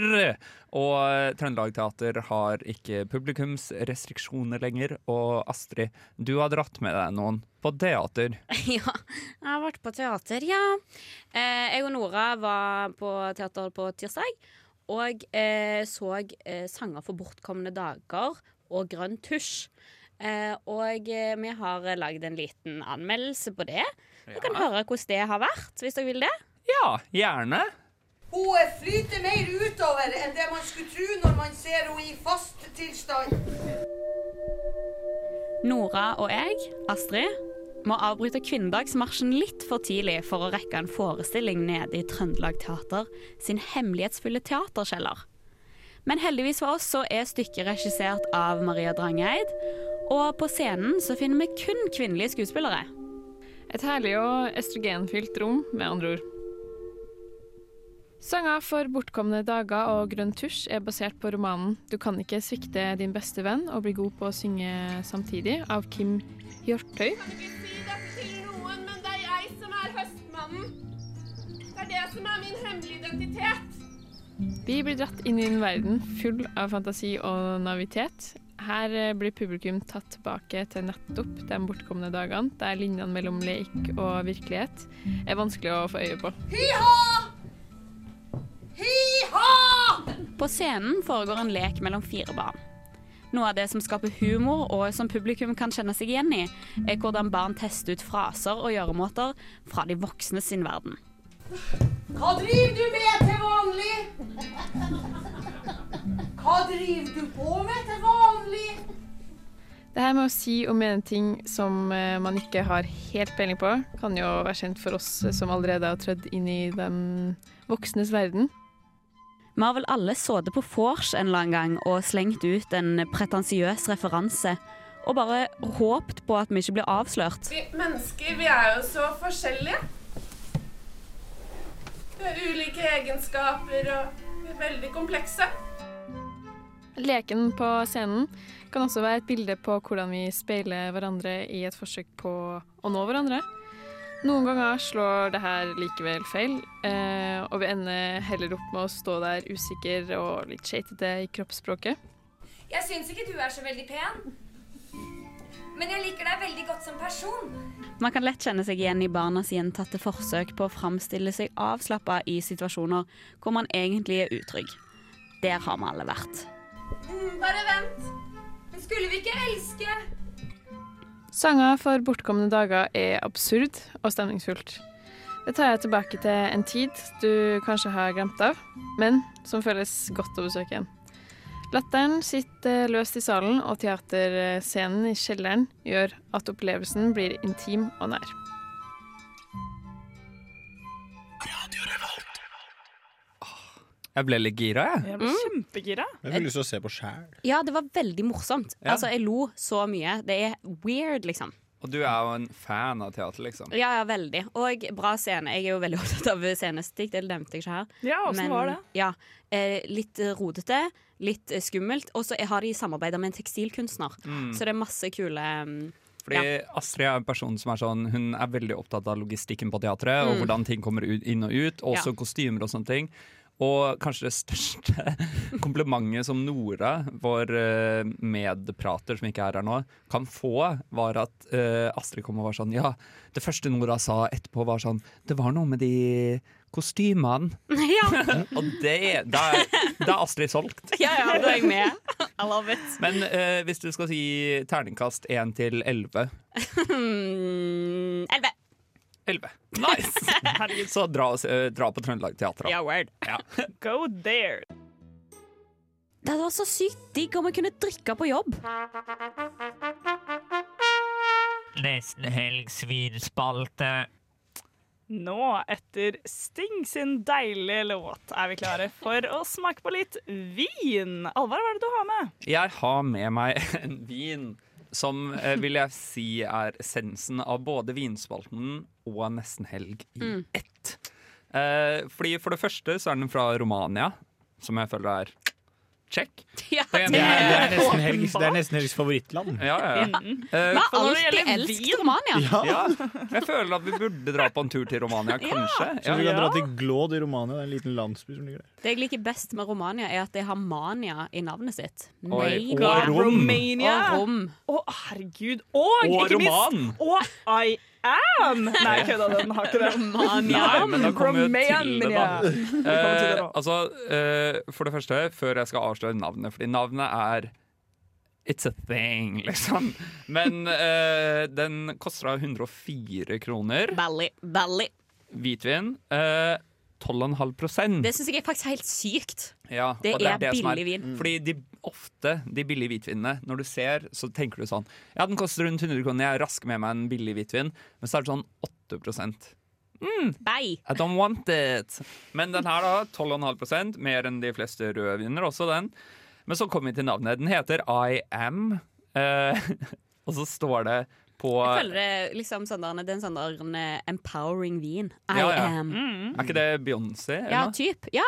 og Trøndelag Teater har ikke publikumsrestriksjoner lenger. Og Astrid, du har dratt med deg noen på teater. [laughs] Ja, jeg har vært på teater, ja. Eh, jeg og Nora var på teater på tirsdag. Og eh, så eh, sanger for bortkomne dager og Grønn tusj. Eh, og eh, vi har lagd en liten anmeldelse på det. Du kan høre hvordan det har vært, hvis dere vil det. Ja, gjerne. Hun flyter mer utover enn det man skulle tro når man ser henne i fast tilstand. Nora og jeg, Astrid, må avbryte kvinnedagsmarsjen litt for tidlig for å rekke en forestilling nede i Trøndelag Teater sin hemmelighetsfulle teaterkjeller. Men heldigvis for oss så er stykket regissert av Maria Drangeid, og på scenen så finner vi kun kvinnelige skuespillere. Et herlig og estrogenfylt rom, med andre ord. Sanger for bortkomne dager og Grønn tusj er basert på romanen 'Du kan ikke svikte din beste venn og bli god på å synge samtidig' av Kim Hjortøy. si dette til noen, men det er jeg som er høstmannen. Det er det som er min hemmelige identitet. Vi blir dratt inn i en verden full av fantasi og navitet. Her eh, blir publikum tatt tilbake til nettopp de bortkomne dagene, der linjene mellom lek og virkelighet er vanskelig å få øye på. Hi-ha! Hi-ha! På scenen foregår en lek mellom fire barn. Noe av det som skaper humor, og som publikum kan kjenne seg igjen i, er hvordan barn tester ut fraser og gjøremåter fra de voksne sin verden. Hva driver du med til vanlig? Hva driver du på med til vanlig? Det her med å si og mene ting som eh, man ikke har helt peiling på, kan jo være kjent for oss eh, som allerede har trødd inn i den voksnes verden. Vi har vel alle sittet på vors en eller annen gang og slengt ut en pretensiøs referanse, og bare håpt på at vi ikke blir avslørt. Vi mennesker, vi er jo så forskjellige. Vi har ulike egenskaper og vi er veldig komplekse. Leken på scenen kan også være et bilde på hvordan vi speiler hverandre i et forsøk på å nå hverandre. Noen ganger slår det her likevel feil, eh, og vi ender heller opp med å stå der usikker og litt skeitete i kroppsspråket. Jeg syns ikke du er så veldig pen. Men jeg liker deg veldig godt som person. Man kan lett kjenne seg igjen i barnas gjentatte forsøk på å framstille seg avslappa i situasjoner hvor man egentlig er utrygg. Der har vi alle vært. Mm, bare vent. Men skulle vi ikke elske? Sanger for bortkomne dager er absurd og stemningsfullt. Det tar jeg tilbake til en tid du kanskje har glemt av, men som føles godt å besøke igjen. Latteren sitter løst i salen, og teaterscenen i kjelleren gjør at opplevelsen blir intim og nær. Jeg ble litt gira, jeg. Jeg ble kjempegira. Jeg har lyst til å se på sjæl. Ja, det var veldig morsomt. Ja. Altså, jeg lo så mye. Det er weird, liksom. Og du er jo en fan av teater, liksom. Ja, ja, veldig. Og bra scene. Jeg er jo veldig [laughs] opptatt av scenestikk, det nevnte jeg ikke her. Ja, Men, var det? Ja, eh, litt rodete, litt skummelt. Og så har de samarbeida med en tekstilkunstner. Mm. Så det er masse kule mm, Fordi ja. Astrid er en person som er sånn Hun er veldig opptatt av logistikken på teatret, og Mm. hvordan ting kommer ut, inn og ut. Også Ja. kostymer og sånne ting. Og kanskje det største [laughs] komplimentet som Nora, vår eh, medprater som ikke er her nå, kan få, var at eh, Astrid kom og var sånn Ja, det første Nora sa etterpå, var sånn Det var noe med de kostymene. [laughs] Ja. og det Da da er Astrid solgt. ja, ja, da er jeg med. I love it. Men uh, hvis du skal si terningkast 1 til 11 Hmm, Elleve. [laughs] 11. Nice! [laughs] Så dra, eh, dra på Trøndelag Teater. Ja, word. Ja. [laughs] Go there. Det hadde vært så sykt digg om jeg kunne drikke på jobb. Nesten helg svinspalte. Nå, etter Sting sin deilige låt, er vi klare for å smake på litt vin. Alvar, hva er det du har med? Jeg har med meg en vin som eh, vil jeg si er essensen av både vinspalten og Nesten helg i Mm. ett. Eh, fordi For det første så er den fra Romania, som jeg føler er check. [laughs] Ja, Det Det er, det er nesten helgs, det er nesten helgs favorittland. Ja, ja. ja. Mm. Uh, alltid elsket Romania. Ja. ja. Jeg føler at vi burde dra på en tur til Romania, kanskje. Så vi kan dra til Glåd i Romania. Det er en liten landsby som ligger der. Det jeg liker best med Romania, er at det har mania i navnet sitt. Oi, og rom. Romania. Og rom. Å, herregud. Og, Og ikke minst Og I am! [laughs] Nei, kødda, den har ikke det. Romania. Nei, men da kommer vi til det, da. Det Eh, altså, eh, for det første, før jeg skal avsløre navnet, fordi navnet er It's a thing, [laughs] liksom. Men eh, den koster 104 kroner. Belly. Belly. Hvitvin. eh, 12,5% Det syns jeg er faktisk helt sykt. ja, det og er som billig vin. Fordi de, ofte de billige hvitvinene, når du ser, så tenker du sånn Ja, den koster rundt 100 kroner, jeg rasker med meg en billig hvitvin. Men så er det sånn 8 mm, Bye. I don't want it. Men den her, da, 12,5% mer enn de fleste rødviner, også den. Men så kommer vi til navnet. Den heter I Am. Eh, [laughs] og så står det på Jeg føler det liksom sånn der, det er en sånn der en, empowering vin. I Ja, ja. am. Er ikke det Beyoncé? Ja, typ. Ja.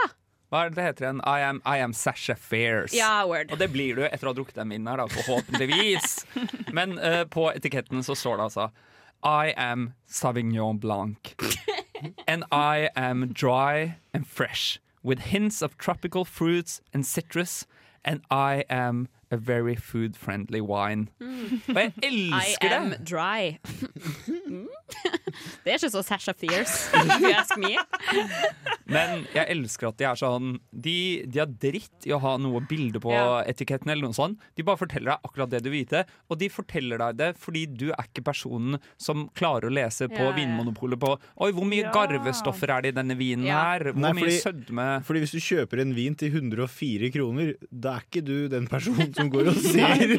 Hva er det det heter igjen? I am, I am Sasha Fairs. Ja, word. Og det blir du etter å ha drukket den vinen her, da, forhåpentligvis. [laughs] Men uh, på etiketten så står det altså I am Savignon Blanc. [laughs] And I am dry and fresh, with hints of tropical fruits and citrus. And I am a very food-friendly wine. Og jeg elsker I elsker am det! dry. Mm. det er ikke så Sasha Fierce, if you ask me. Men jeg elsker at de er sånn De, de har dritt i å ha noe bilde på yeah. etiketten, eller noe sånt. De bare forteller deg akkurat det du vil vite, og de forteller deg det fordi du er ikke personen som klarer å lese på ja. Vinmonopolet på Oi, hvor mye Ja. garvestoffer er det i denne vinen her? Hvor Nei, mye fordi- sødme Fordi hvis du kjøper en vin til 104 kroner, da er ikke du den personen som går og ser.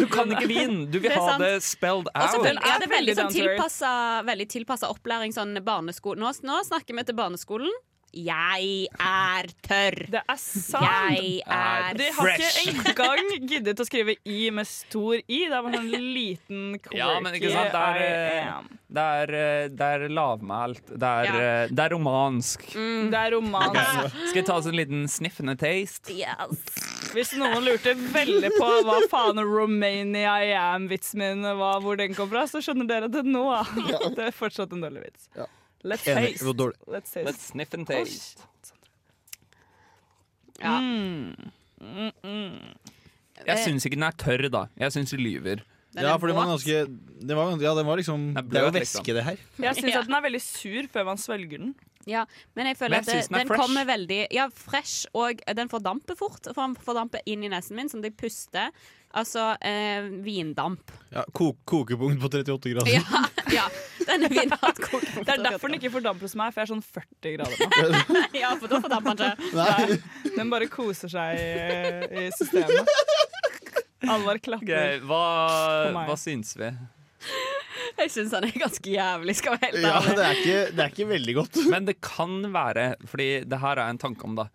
Du kan ikke vin! Du vil Det ha det spelled out. Og selvfølgelig er det veldig sånn tilpassa, veldig tilpassa opplæring. Sånn barneskole. Nå, nå snakker vi til barneskolen. Jeg er tørr. Det er sant. Jeg er De har Fresh. ikke engang [laughs] giddet å skrive I med stor I. Det er bare sånn liten quirky Ja, men ikke sant, det er, eh, det er, eh, det er lavmælt. Det er, Ja. eh, det er romansk. Mm. Det er romansk. Okay. Skal vi ta oss en liten sniffende taste? Yes. Hvis noen lurte veldig på hva faen Romania I am-vitsen min var, hvor den kom fra, så skjønner dere det nå. [laughs] Det er fortsatt en dårlig vits. Ja. Let's taste. Let's taste. Let's sniff and taste. Ja. Mm. Mm, mm. Jeg syns ikke den er tørr, da. Jeg syns de lyver. Den Ja, for den var ganske det var, Ja, den var liksom Det er jo liksom. væske, det her. Jeg syns Ja. at den er veldig sur før man svelger den. Ja, men jeg føler Men at jeg det, den den fresh. kommer veldig Ja, fresh, og den fordamper fort. For den fordamper inn i nesen min, som de puster. Altså eh, vindamp. Ja, ko kokepunkt på 38 grader. Ja, ja. Den [laughs] er Det er derfor den ikke fordamper hos meg, for jeg er sånn 40 grader nå. [laughs] Ja, for da fordamper den ikke. Nei. Den bare koser seg i, systemet. Alvar klapper. Ok, hva, på meg. hva syns vi? Jeg syns han er ganske jævlig, skal være helt Ja, det er ikke, det er ikke veldig godt. Men det kan være, fordi det her er en tanke om, da.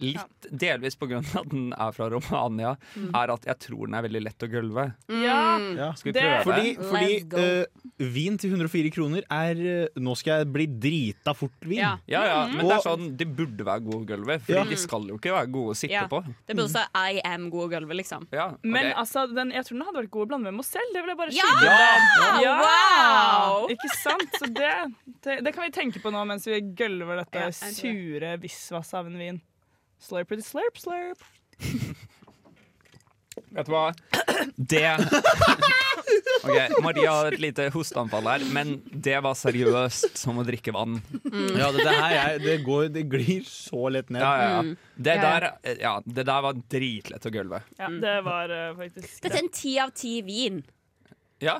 Litt delvis på grunn av at den er fra Romania, Mm. er at jeg tror den er veldig lett å gulve. Ja. Skal vi Det- prøve? Fordi, fordi eh, vin til 104 kroner er uh, Nå skal jeg bli drita fort vin. Ja. Ja, ja, men det er sånn, de burde være gode å gulve, for Ja. de skal jo ikke være gode å sitte Ja. på. Det burde stå 'I am god gulvet', liksom. Ja, Men altså, den, jeg tror den hadde vært god å blande med Mozell. Det vil jeg bare Ja! skyte ja! Wow! Ikke sant? Så det, det, det kan vi tenke på nå mens vi gølver dette sure visvaset av en vin. Slurpity slurp slurp. [laughs] Vet du hva? Det [laughs] Ok, Maria har et lite hosteanfall her, men det var seriøst som å drikke vann. Ja, det her er, det, går, det glir så lett ned. Ja, ja, ja. Mm. Det, der, ja, det der var dritlett å gulve. Ja, det var eh, faktisk Dette er en ti av ti vin. Ja.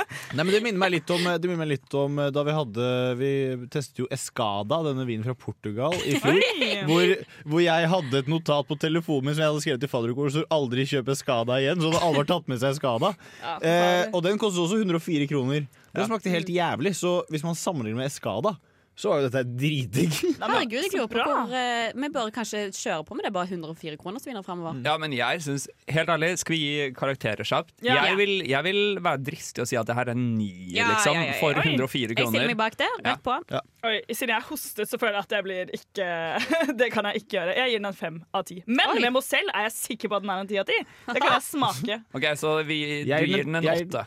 [laughs] Nei, men Det minner meg litt om, det minner meg litt om eh, da vi hadde Vi testet jo Escada, denne vinen fra Portugal, i fjor. Hvor, hvor jeg hadde et notat på telefonen min som jeg hadde skrevet i fadderkor, så aldri kjøp Escada igjen. Så hadde alle tatt med seg Escada. Ja, Eh, og den kostet også 104 kroner. Den smakte helt jævlig, så hvis man sammenligner med Escada, så var jo dette dritdigg. [laughs] Herregud, jeg lurer på hvor eh, Vi bør kanskje kjøre på med det bare 104 kroner som vinner fremover. Ja, men jeg synes, helt ærlig, Skal vi gi karakterer kjapt? Ja. Jeg, vil, jeg vil være dristig og si at det her er en nier, Ja, liksom. ja, ja, ja. For Oi. 104 Jeg kroner. stiller meg bak det. Rett på. Oi, Siden jeg hostet, så føler jeg at jeg blir ikke [laughs] Det kan jeg ikke gjøre. Jeg gir den en fem av ti. Men Oi. med Mozell er jeg sikker på at den er en ti av ti. Det kan [laughs] jeg smake. Ok, Så vi, du Jeg- gir den en jeg- åtte?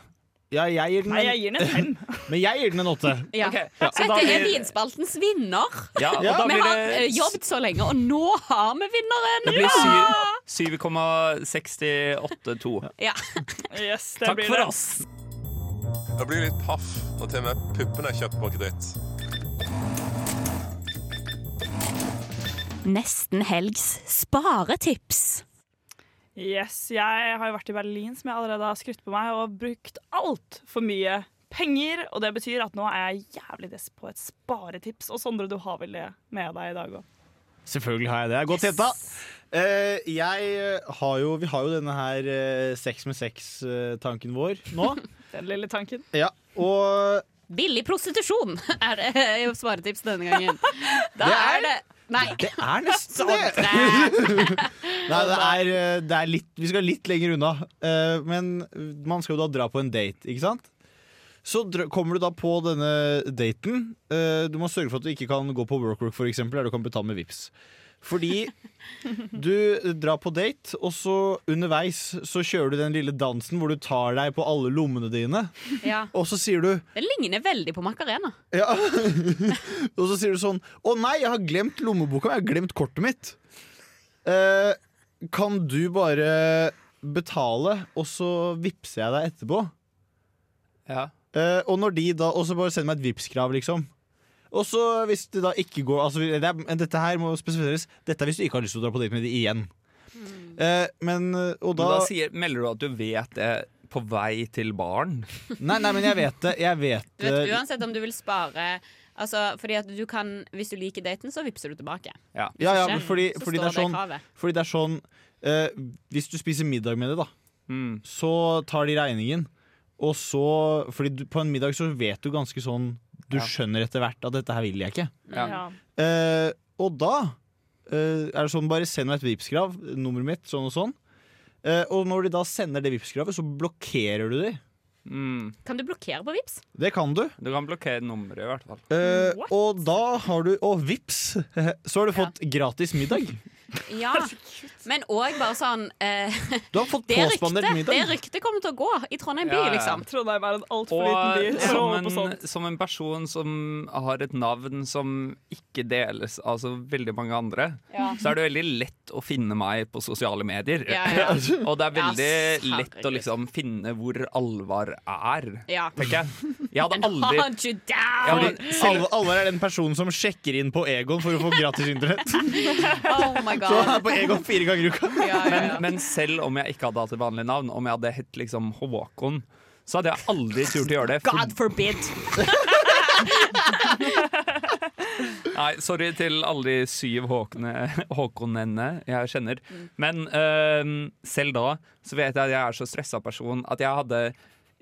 Ja, jeg gir den Nei, jeg gir den en fem. [laughs] Men jeg gir den en åtte. Ja. Okay. ja, så Dette er vinspaltens vinner. Ja, og Ja. da Vi blir har eh, det jobbet så lenge, og nå har vi vinneren! Det blir syv- 7,682. Ja. Yes, det Takk blir for det. oss. Jeg blir litt paff når til og med puppene er kjøpt på kreditt. Nesten helgs sparetips. Yes, Jeg har jo vært i Berlin, som jeg allerede har skrytt på meg, og brukt altfor mye penger. Og det betyr at nå er jeg jævlig dess på et sparetips. Og Sondre, du har vel det med deg i dag òg? Selvfølgelig har jeg det. Godt gjetta. Yes. jeg har jo, vi har jo denne her eh, seks med seks-tanken vår nå. [laughs] Den lille tanken. Ja, og Billig prostitusjon er svaretips denne gangen. [laughs] Da Det er er- det Nei. det er nesten [laughs] det! [laughs] Nei, det er, eh, det er litt, vi skal litt lenger unna. Eh, men man skal jo da dra på en date, ikke sant? Så kommer du da på denne daten. Eh, du må sørge for at du ikke kan gå på WorkWork, eksempel, der du kan betale med VIPs. Fordi du drar på date, og så underveis så kjører du den lille dansen hvor du tar deg på alle lommene dine, Ja. og så sier du Det ligner veldig på Macarena. ja. [laughs] Og så sier du sånn Å nei, jeg har glemt lommeboka, jeg har glemt kortet mitt. Eh, kan du bare betale, og så vippser jeg deg etterpå? Ja. Eh, og når de da Og så bare send meg et Vipps-krav, liksom. Og så hvis det da ikke går altså, det er, Dette her må spesifiseres. Dette er hvis du ikke har lyst til å dra på date med de igjen. Eh, men Og Men da, da sier, melder du at du vet det på vei til baren? [laughs] Nei, nei, men jeg vet det. Jeg vet Du vet, uansett om du vil spare Altså, fordi at du kan, Hvis du liker daten, så vippser du tilbake. Ja. Ja, ja, men fordi, så fordi, det står sånn, fordi det er sånn eh, Hvis du spiser middag med det, da, Mm. så tar de regningen. Og så Fordi du, på en middag så vet du ganske sånn Du Ja. skjønner etter hvert at dette her vil jeg ikke. Ja. Ja. Eh, og da uh, er det sånn bare send meg et Vipps-krav, nummeret mitt, sånn og sånn. Uh, og når de da sender det Vipps-kravet, så blokkerer du de. Mm. Kan du blokkere på Vips? Det kan du. Du kan blokkere nummeret, i hvert fall. Uh, og da har du Og vips, [laughs] så har du fått gratis middag. Ja. Men òg bare sånn eh, Du har fått det, påspandert middag. det ryktet kommer til å gå i Trondheim by, Ja, ja. liksom. Trondheim er en altfor liten by. Å som en, som en person som har et navn som ikke deles av så veldig mange andre, Ja. så er det veldig lett å finne meg på sosiale medier. Ja, ja. [laughs] og det er veldig Ja, lett å liksom finne hvor Alvar er, Ja. tenker jeg. Jeg hadde [laughs] aldri Alvar Alvar er den personen som sjekker inn på Egon for å få gratis internett. [laughs] Oh my Så han [laughs] er på Egon fire ganger i uka. Ja, ja, men, ja. men selv om jeg ikke hadde hatt et vanlig navn, om jeg hadde hett liksom Håkon, så hadde jeg aldri turt å gjøre det. for- God forbid! [laughs] Nei, sorry til alle de syv Håkone- Håkonene jeg kjenner. Men øhm, selv da så vet jeg at jeg er så stressa person at jeg hadde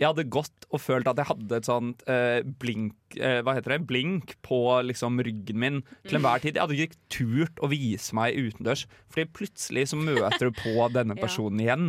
jeg hadde gått og følt at jeg hadde et sånt eh, blink eh, Hva heter det? Blink på liksom ryggen min til enhver tid. Jeg hadde ikke turt å vise meg utendørs, Fordi plutselig så møter du på [laughs] denne personen igjen.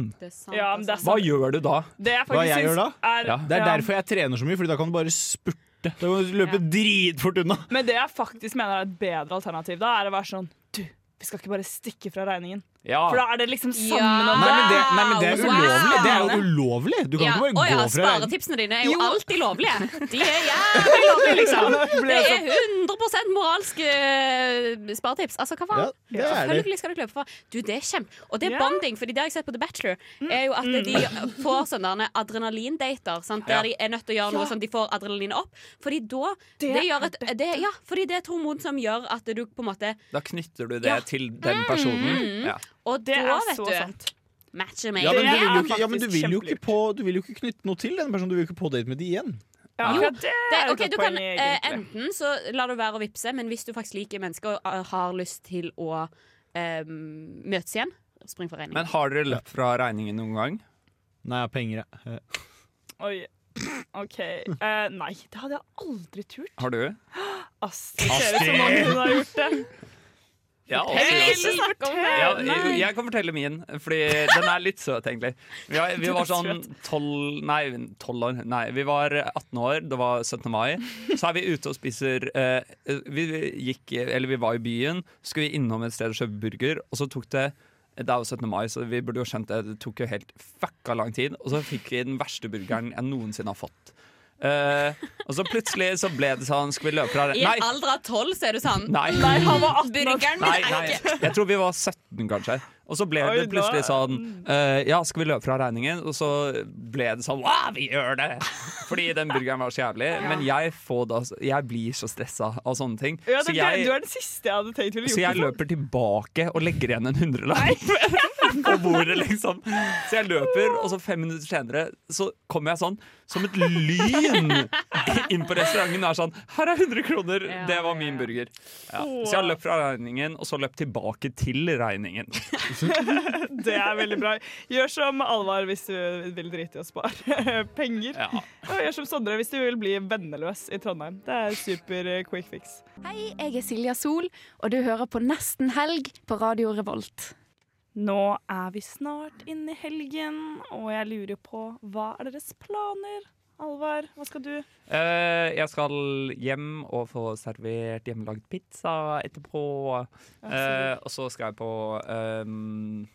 Ja, det er Hva sant. gjør du da? Det jeg Hva jeg gjør da? er Ja. Det er derfor jeg trener så mye, Fordi da kan du bare spurte. Da kan du løpe dritfort unna. Men det jeg faktisk mener er et bedre alternativ, da er å være sånn Du, vi skal ikke bare stikke fra regningen. Ja. For da er det liksom Ja. sammen Nei, men det, nei, men det er ulovlig. Det er jo ulovlig. Du kan Ja. ikke Å oh, ja, gå fra sparetipsene dine er jo, Jo. alltid lovlige. [laughs] De er jævlig lovlige, liksom. [laughs] Det er 100 moralske eh, sparetips. Altså, hva faen? Ja, det. Selvfølgelig skal du løpe fra. Du, det er kjempe... Og det er bonding, Fordi det har jeg sett på The Bachelor, er jo at de får sånne adrenalindater. Sant? Der de er nødt til å gjøre noe Ja. sånn de får adrenalin opp. Fordi da Det det, gjør et, det, Ja, fordi det er Tormod hormon som gjør at du på en måte Da knytter du det Ja. til den personen. Mm. Ja. Og Det da, er vet så du sant. Matcher Ja, men, du vil jo ikke, ja, men du vil jo ikke, på, du vil jo ikke knytte noe til den personen. Du vil jo ikke på date med de igjen. Ja, Jo, det er okay, du kan, eh, enten så lar du være å vippse, men hvis du faktisk liker mennesker og eh, har lyst til å eh, møtes igjen, spring for regningen. Men har dere løpt fra regningen noen gang? Nei, jeg har penger, jeg. Oi. OK. Uh, nei, det hadde jeg aldri turt. Har du? Astrid ser ut som om hun har gjort det. Ja, det. Ja, jeg, kan fortelle min, Fordi den er litt søt, egentlig. Vi, var- vi var sånn 12 Nei, 12 år. Nei, vi var 18 år. Det var 17. mai. Så er vi ute og spiser eh, Vi gikk Eller vi var i byen. Skulle vi innom et sted og kjøpe burger, og så tok det det er jo 17. mai, så vi burde jo skjønt det. Det tok jo helt fucka lang tid. Og så fikk vi den verste burgeren jeg noensinne har fått. Eh, og så plutselig så ble det sånn Skal vi løpe fra det? I en alder av tolv så er du sånn. Nei. Nei, han var 18 år. Burgeren? Min Nei, er nei, ikke. Jeg tror vi var 17 kanskje. Og så ble Oi, det plutselig da- sånn eh, Ja, skal vi løpe fra regningen? Og så ble det sånn Wow, vi gjør det! Fordi den burgeren var så jævlig. Men jeg, får da, jeg blir så stresset av sånne ting. Ja, Så det, du er den siste jeg hadde tenkt ville så gjort jeg det sånn. løper tilbake og legger igjen en hundrelapp [laughs] på bordet, liksom. Så jeg løper, og så fem minutter senere så kommer jeg sånn som et lyn inn på restauranten og er sånn Her er 100 kroner! Det var min burger. Ja. Så jeg har løpt fra regningen, og så løpt tilbake til regningen. [laughs] Det er veldig bra. Gjør som Alvar hvis du vil drite i å spare [laughs] penger. Ja. Og gjør som Sondre hvis du vil bli venneløs i Trondheim. Det er super eh, quick fix. Hei, jeg er Silja Sol, og du hører på Nesten helg på Radio Revolt. Nå er vi snart inne i helgen, og jeg lurer på hva er deres planer? Alvar, hva skal du? Eh, jeg skal hjem og få servert hjemmelagd pizza etterpå. Eh, og så skal jeg på um,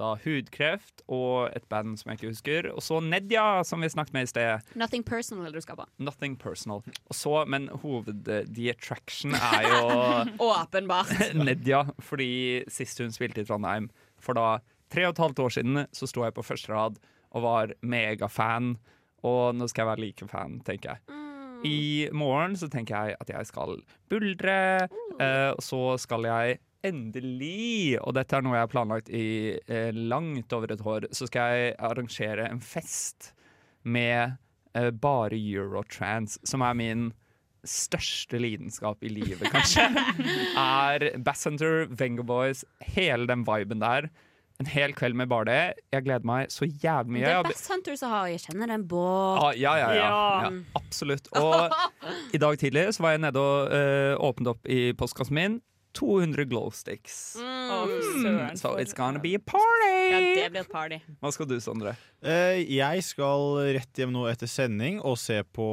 da hudkreft og et band som jeg ikke husker. Og så Nedja, som vi snakket med i sted. Nothing personal du skal på. Nothing personal. Og så, men hoved the attraction er jo [laughs] Åpenbart. Nedja, fordi sist hun spilte i Trondheim For da tre og et halvt år siden så sto jeg på første rad og var megafan. Og nå skal jeg være like fan, tenker jeg. I morgen så tenker jeg at jeg skal buldre, eh, og så skal jeg endelig, og dette er noe jeg har planlagt i eh, langt over et år, så skal jeg arrangere en fest med eh, bare Eurotrans, som er min største lidenskap i livet, kanskje. [laughs] er Bassenter, Venga Boys, hele den viben der. En hel kveld med bare det. Jeg gleder meg så jævlig mye. Det er Bass Hunter som har Jeg kjenner den båt. Ah, ja, ja, ja, ja. Absolutt. Og [laughs] i dag tidlig så var jeg nede og uh, åpnet opp i postkassen min. 200 glow sticks. Mm. So it's gonna be a party! Ja, det blir et party. Hva skal du, Sondre? Uh, jeg skal rett hjem nå etter sending og se på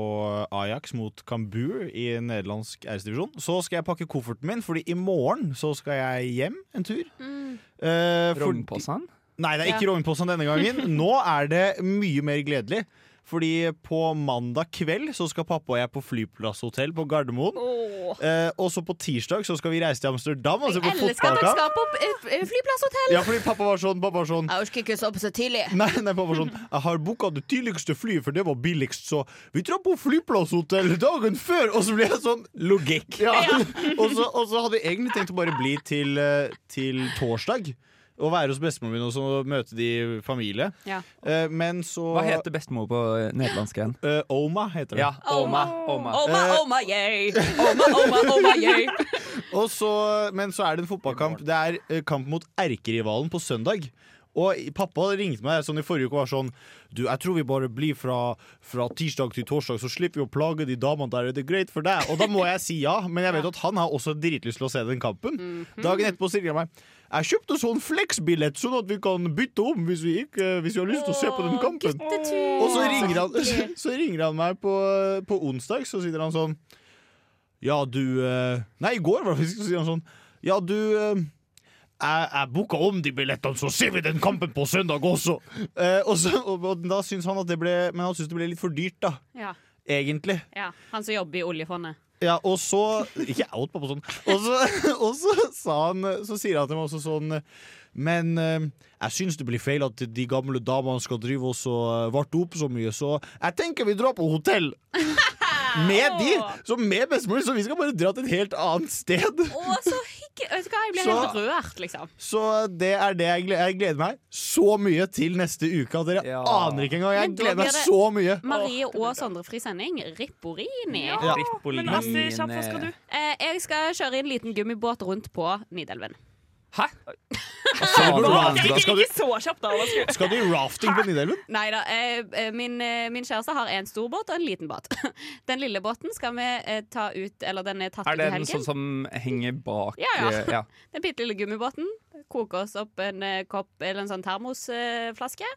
Ajax mot Cambuur i nederlandsk æresdivisjon. Så skal jeg pakke kofferten min, Fordi i morgen så skal jeg hjem en tur. Mm. Uh, fordi- Rognpåsen? Nei, det er ikke Ja. rognposen denne gangen. Nå er det mye mer gledelig. Fordi på mandag kveld så skal pappa og jeg på flyplasshotell på Gardermoen. Eh, og så på tirsdag så skal vi reise til Amsterdam og se på Jeg elsker at dere skal på et- et flyplasshotell! Ja, fordi pappa var sånn, pappa var sånn Jeg orker ikke å stå opp så tidlig. [laughs] Nei, nei, pappa var sånn Jeg har booka det tidligste flyet, for det var billigst, så vi drar på flyplasshotell dagen før! Og så blir jeg sånn Logikk. Ja. [laughs] og, så, og så hadde jeg egentlig tenkt å bare bli til, eh, til torsdag. Og være hos bestemoren min og så møte de familie. Ja. Eh, men så Hva heter bestemor på nederlandsk igjen? Eh, Oma heter det. Ja, Oma. Oma. Oma, Eh, oma, yay! Oma, oma, oma, yay! [laughs] Og så, men så er det en fotballkamp. Det er eh, kamp mot erkerivalen på søndag. Og pappa ringte meg sånn i forrige uke og var sånn Du, jeg tror vi bare blir fra, fra tirsdag til torsdag, så slipper vi å plage de damene der. Er det greit for deg? Og da må jeg si ja, men jeg vet at han har også dritlyst til å se den kampen. Dagen etterpå sier han meg jeg kjøpte sånn flex-billett, sånn at vi kan bytte om hvis vi, ikke, hvis vi har lyst til å se på den kampen. Og så ringer han, [laughs] så ringer han meg på, på onsdag, så sier han sånn Ja, du eh, Nei, i går var det faktisk, så sier han sånn Ja, du eh, jeg, jeg booka om de billettene, så ser vi den kampen på søndag også! Eh, og, så, og, og da syns han at det ble Men han syns det ble litt for dyrt, da. Ja. Egentlig. ja. Han som jobber i oljefondet. Ja, og så Ikke out pappa sånn. Og så, [laughs] og så sa han Så sier han til meg også sånn Men eh, jeg syns det blir feil at de gamle damene skal drive oss og eh, varte opp så mye, så jeg tenker vi drar på hotell. [laughs] Med de! Så med bestemor, så vi skal bare dra til et helt annet sted. Å, så hyggelig! Vet du hva, jeg blir Så- helt rørt, liksom. Så det er det jeg gleder, jeg gleder meg så mye til neste uke at dere aner ikke engang. Jeg gleder meg så mye. Marie og Sondre fri sending. Ripporini. Ja, Men Astrid, kjapt, hva skal du? Eh, jeg skal kjøre i en liten gummibåt rundt på Nidelven. Hæ? Skal du rafting? Ikke, Skal du, så kjapt, da. skal- du rafting på Nidelven? Nei da. Eh, eh, min, eh, min kjæreste har en stor båt og en liten båt. [laughs] Den lille båten skal vi ta ut Eller den er tatt Er ut i det den en sånn som henger bak Ja, ja. ja. [laughs] Den bitte lille gummibåten. Koke oss opp en kopp eller en sånn termosflaske.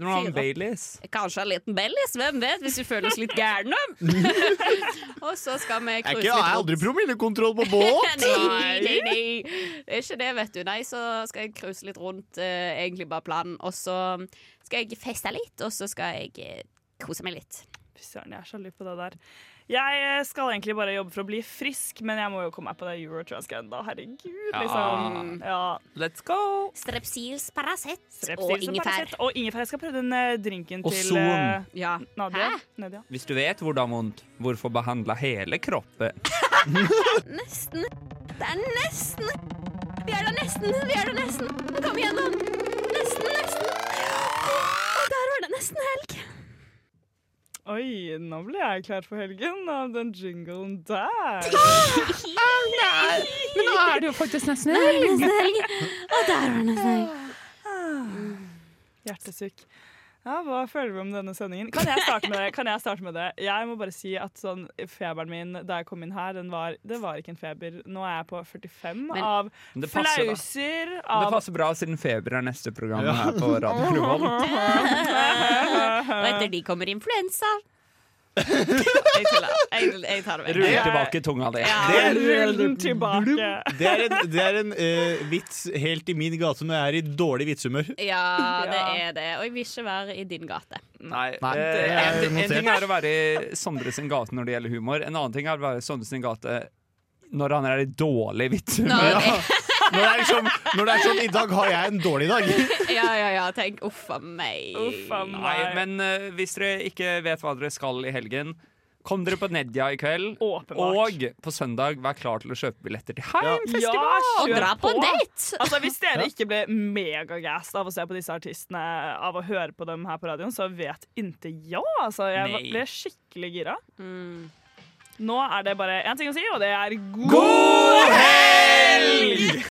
Noen. Baileys? Kanskje en liten Bellis, hvem vet, hvis vi føler oss litt gærne. [laughs] og så skal vi cruise litt jeg har aldri promillekontroll på båt! [laughs] nei, nei, nei. Det er ikke det, vet du. Nei, så skal jeg cruise litt rundt, eh, egentlig bare planen. Og så skal jeg feste litt, og så skal jeg eh, kose meg litt. Fy søren, jeg er sjalu på det der. Jeg eh, skal egentlig bare jobbe for å bli frisk, men jeg må jo komme meg på det Eurotranscan, da. Herregud, liksom. Ja. Let's go! Strepsils, Paracet og ingefær. Og ingefær. Jeg skal prøve den eh, drinken Og til eh, Ja. Nadia. Hæ? Nadia. Hvis du vet hvor det er vondt, hvorfor behandle hele kroppen? [laughs] Nesten. Det er nesten. Vi er der nesten. Vi er der nesten. Kom igjennom. Nesten, nesten. Og der var det nesten helg. Oi, nå ble jeg klar for helgen av den jinglen der. [laughs] Men nå er det jo faktisk nesten Det helg. nesten helg. Og der var det nesten helg. Hjertesukk. Ja, Hva føler du om denne sendingen? Kan jeg starte med det? Kan Jeg starte med det? Jeg må bare si at sånn, feberen min da jeg kom inn her, den var, det var ikke en feber. Nå er jeg på 45 Men- av Det passer, flauser. Av Det passer bra siden feber er neste program Ja. her på Radio Revolt. [laughs] Og etter de kommer influensa. Jeg tuller. Jeg, jeg tar det Rull tilbake tunga di. Ja. Det er, Rull den tilbake. det er en, det er en eh, vits helt i min gate når jeg er i dårlig vitsehumør. Ja, det er det. Og jeg vil ikke være i din gate. Nei, Nei, eh, det er en, en notert. ting er å være i Sondre sin gate når det gjelder humor. En annen ting er å være i Sondre sin gate når han er i dårlig vitshumør. Nå, [laughs] Når det, er liksom, når det er sånn I dag har jeg en dårlig dag. [laughs] ja, ja, ja. Tenk uff a meg. Uffa meg. Nei, men eh, hvis dere ikke vet hva dere skal i helgen, kom dere på Nedja i kveld. Åpenbart. Og på søndag, vær klar til å kjøpe billetter til Ja, Og kjør dra på date! Altså, hvis dere ikke ble megagassed av å se på disse artistene, av å høre på dem her på radioen, så vet inte jeg. Altså, jeg Nei. ble skikkelig gira. Mm. Nå er det bare én ting å si, og det er god, God helg!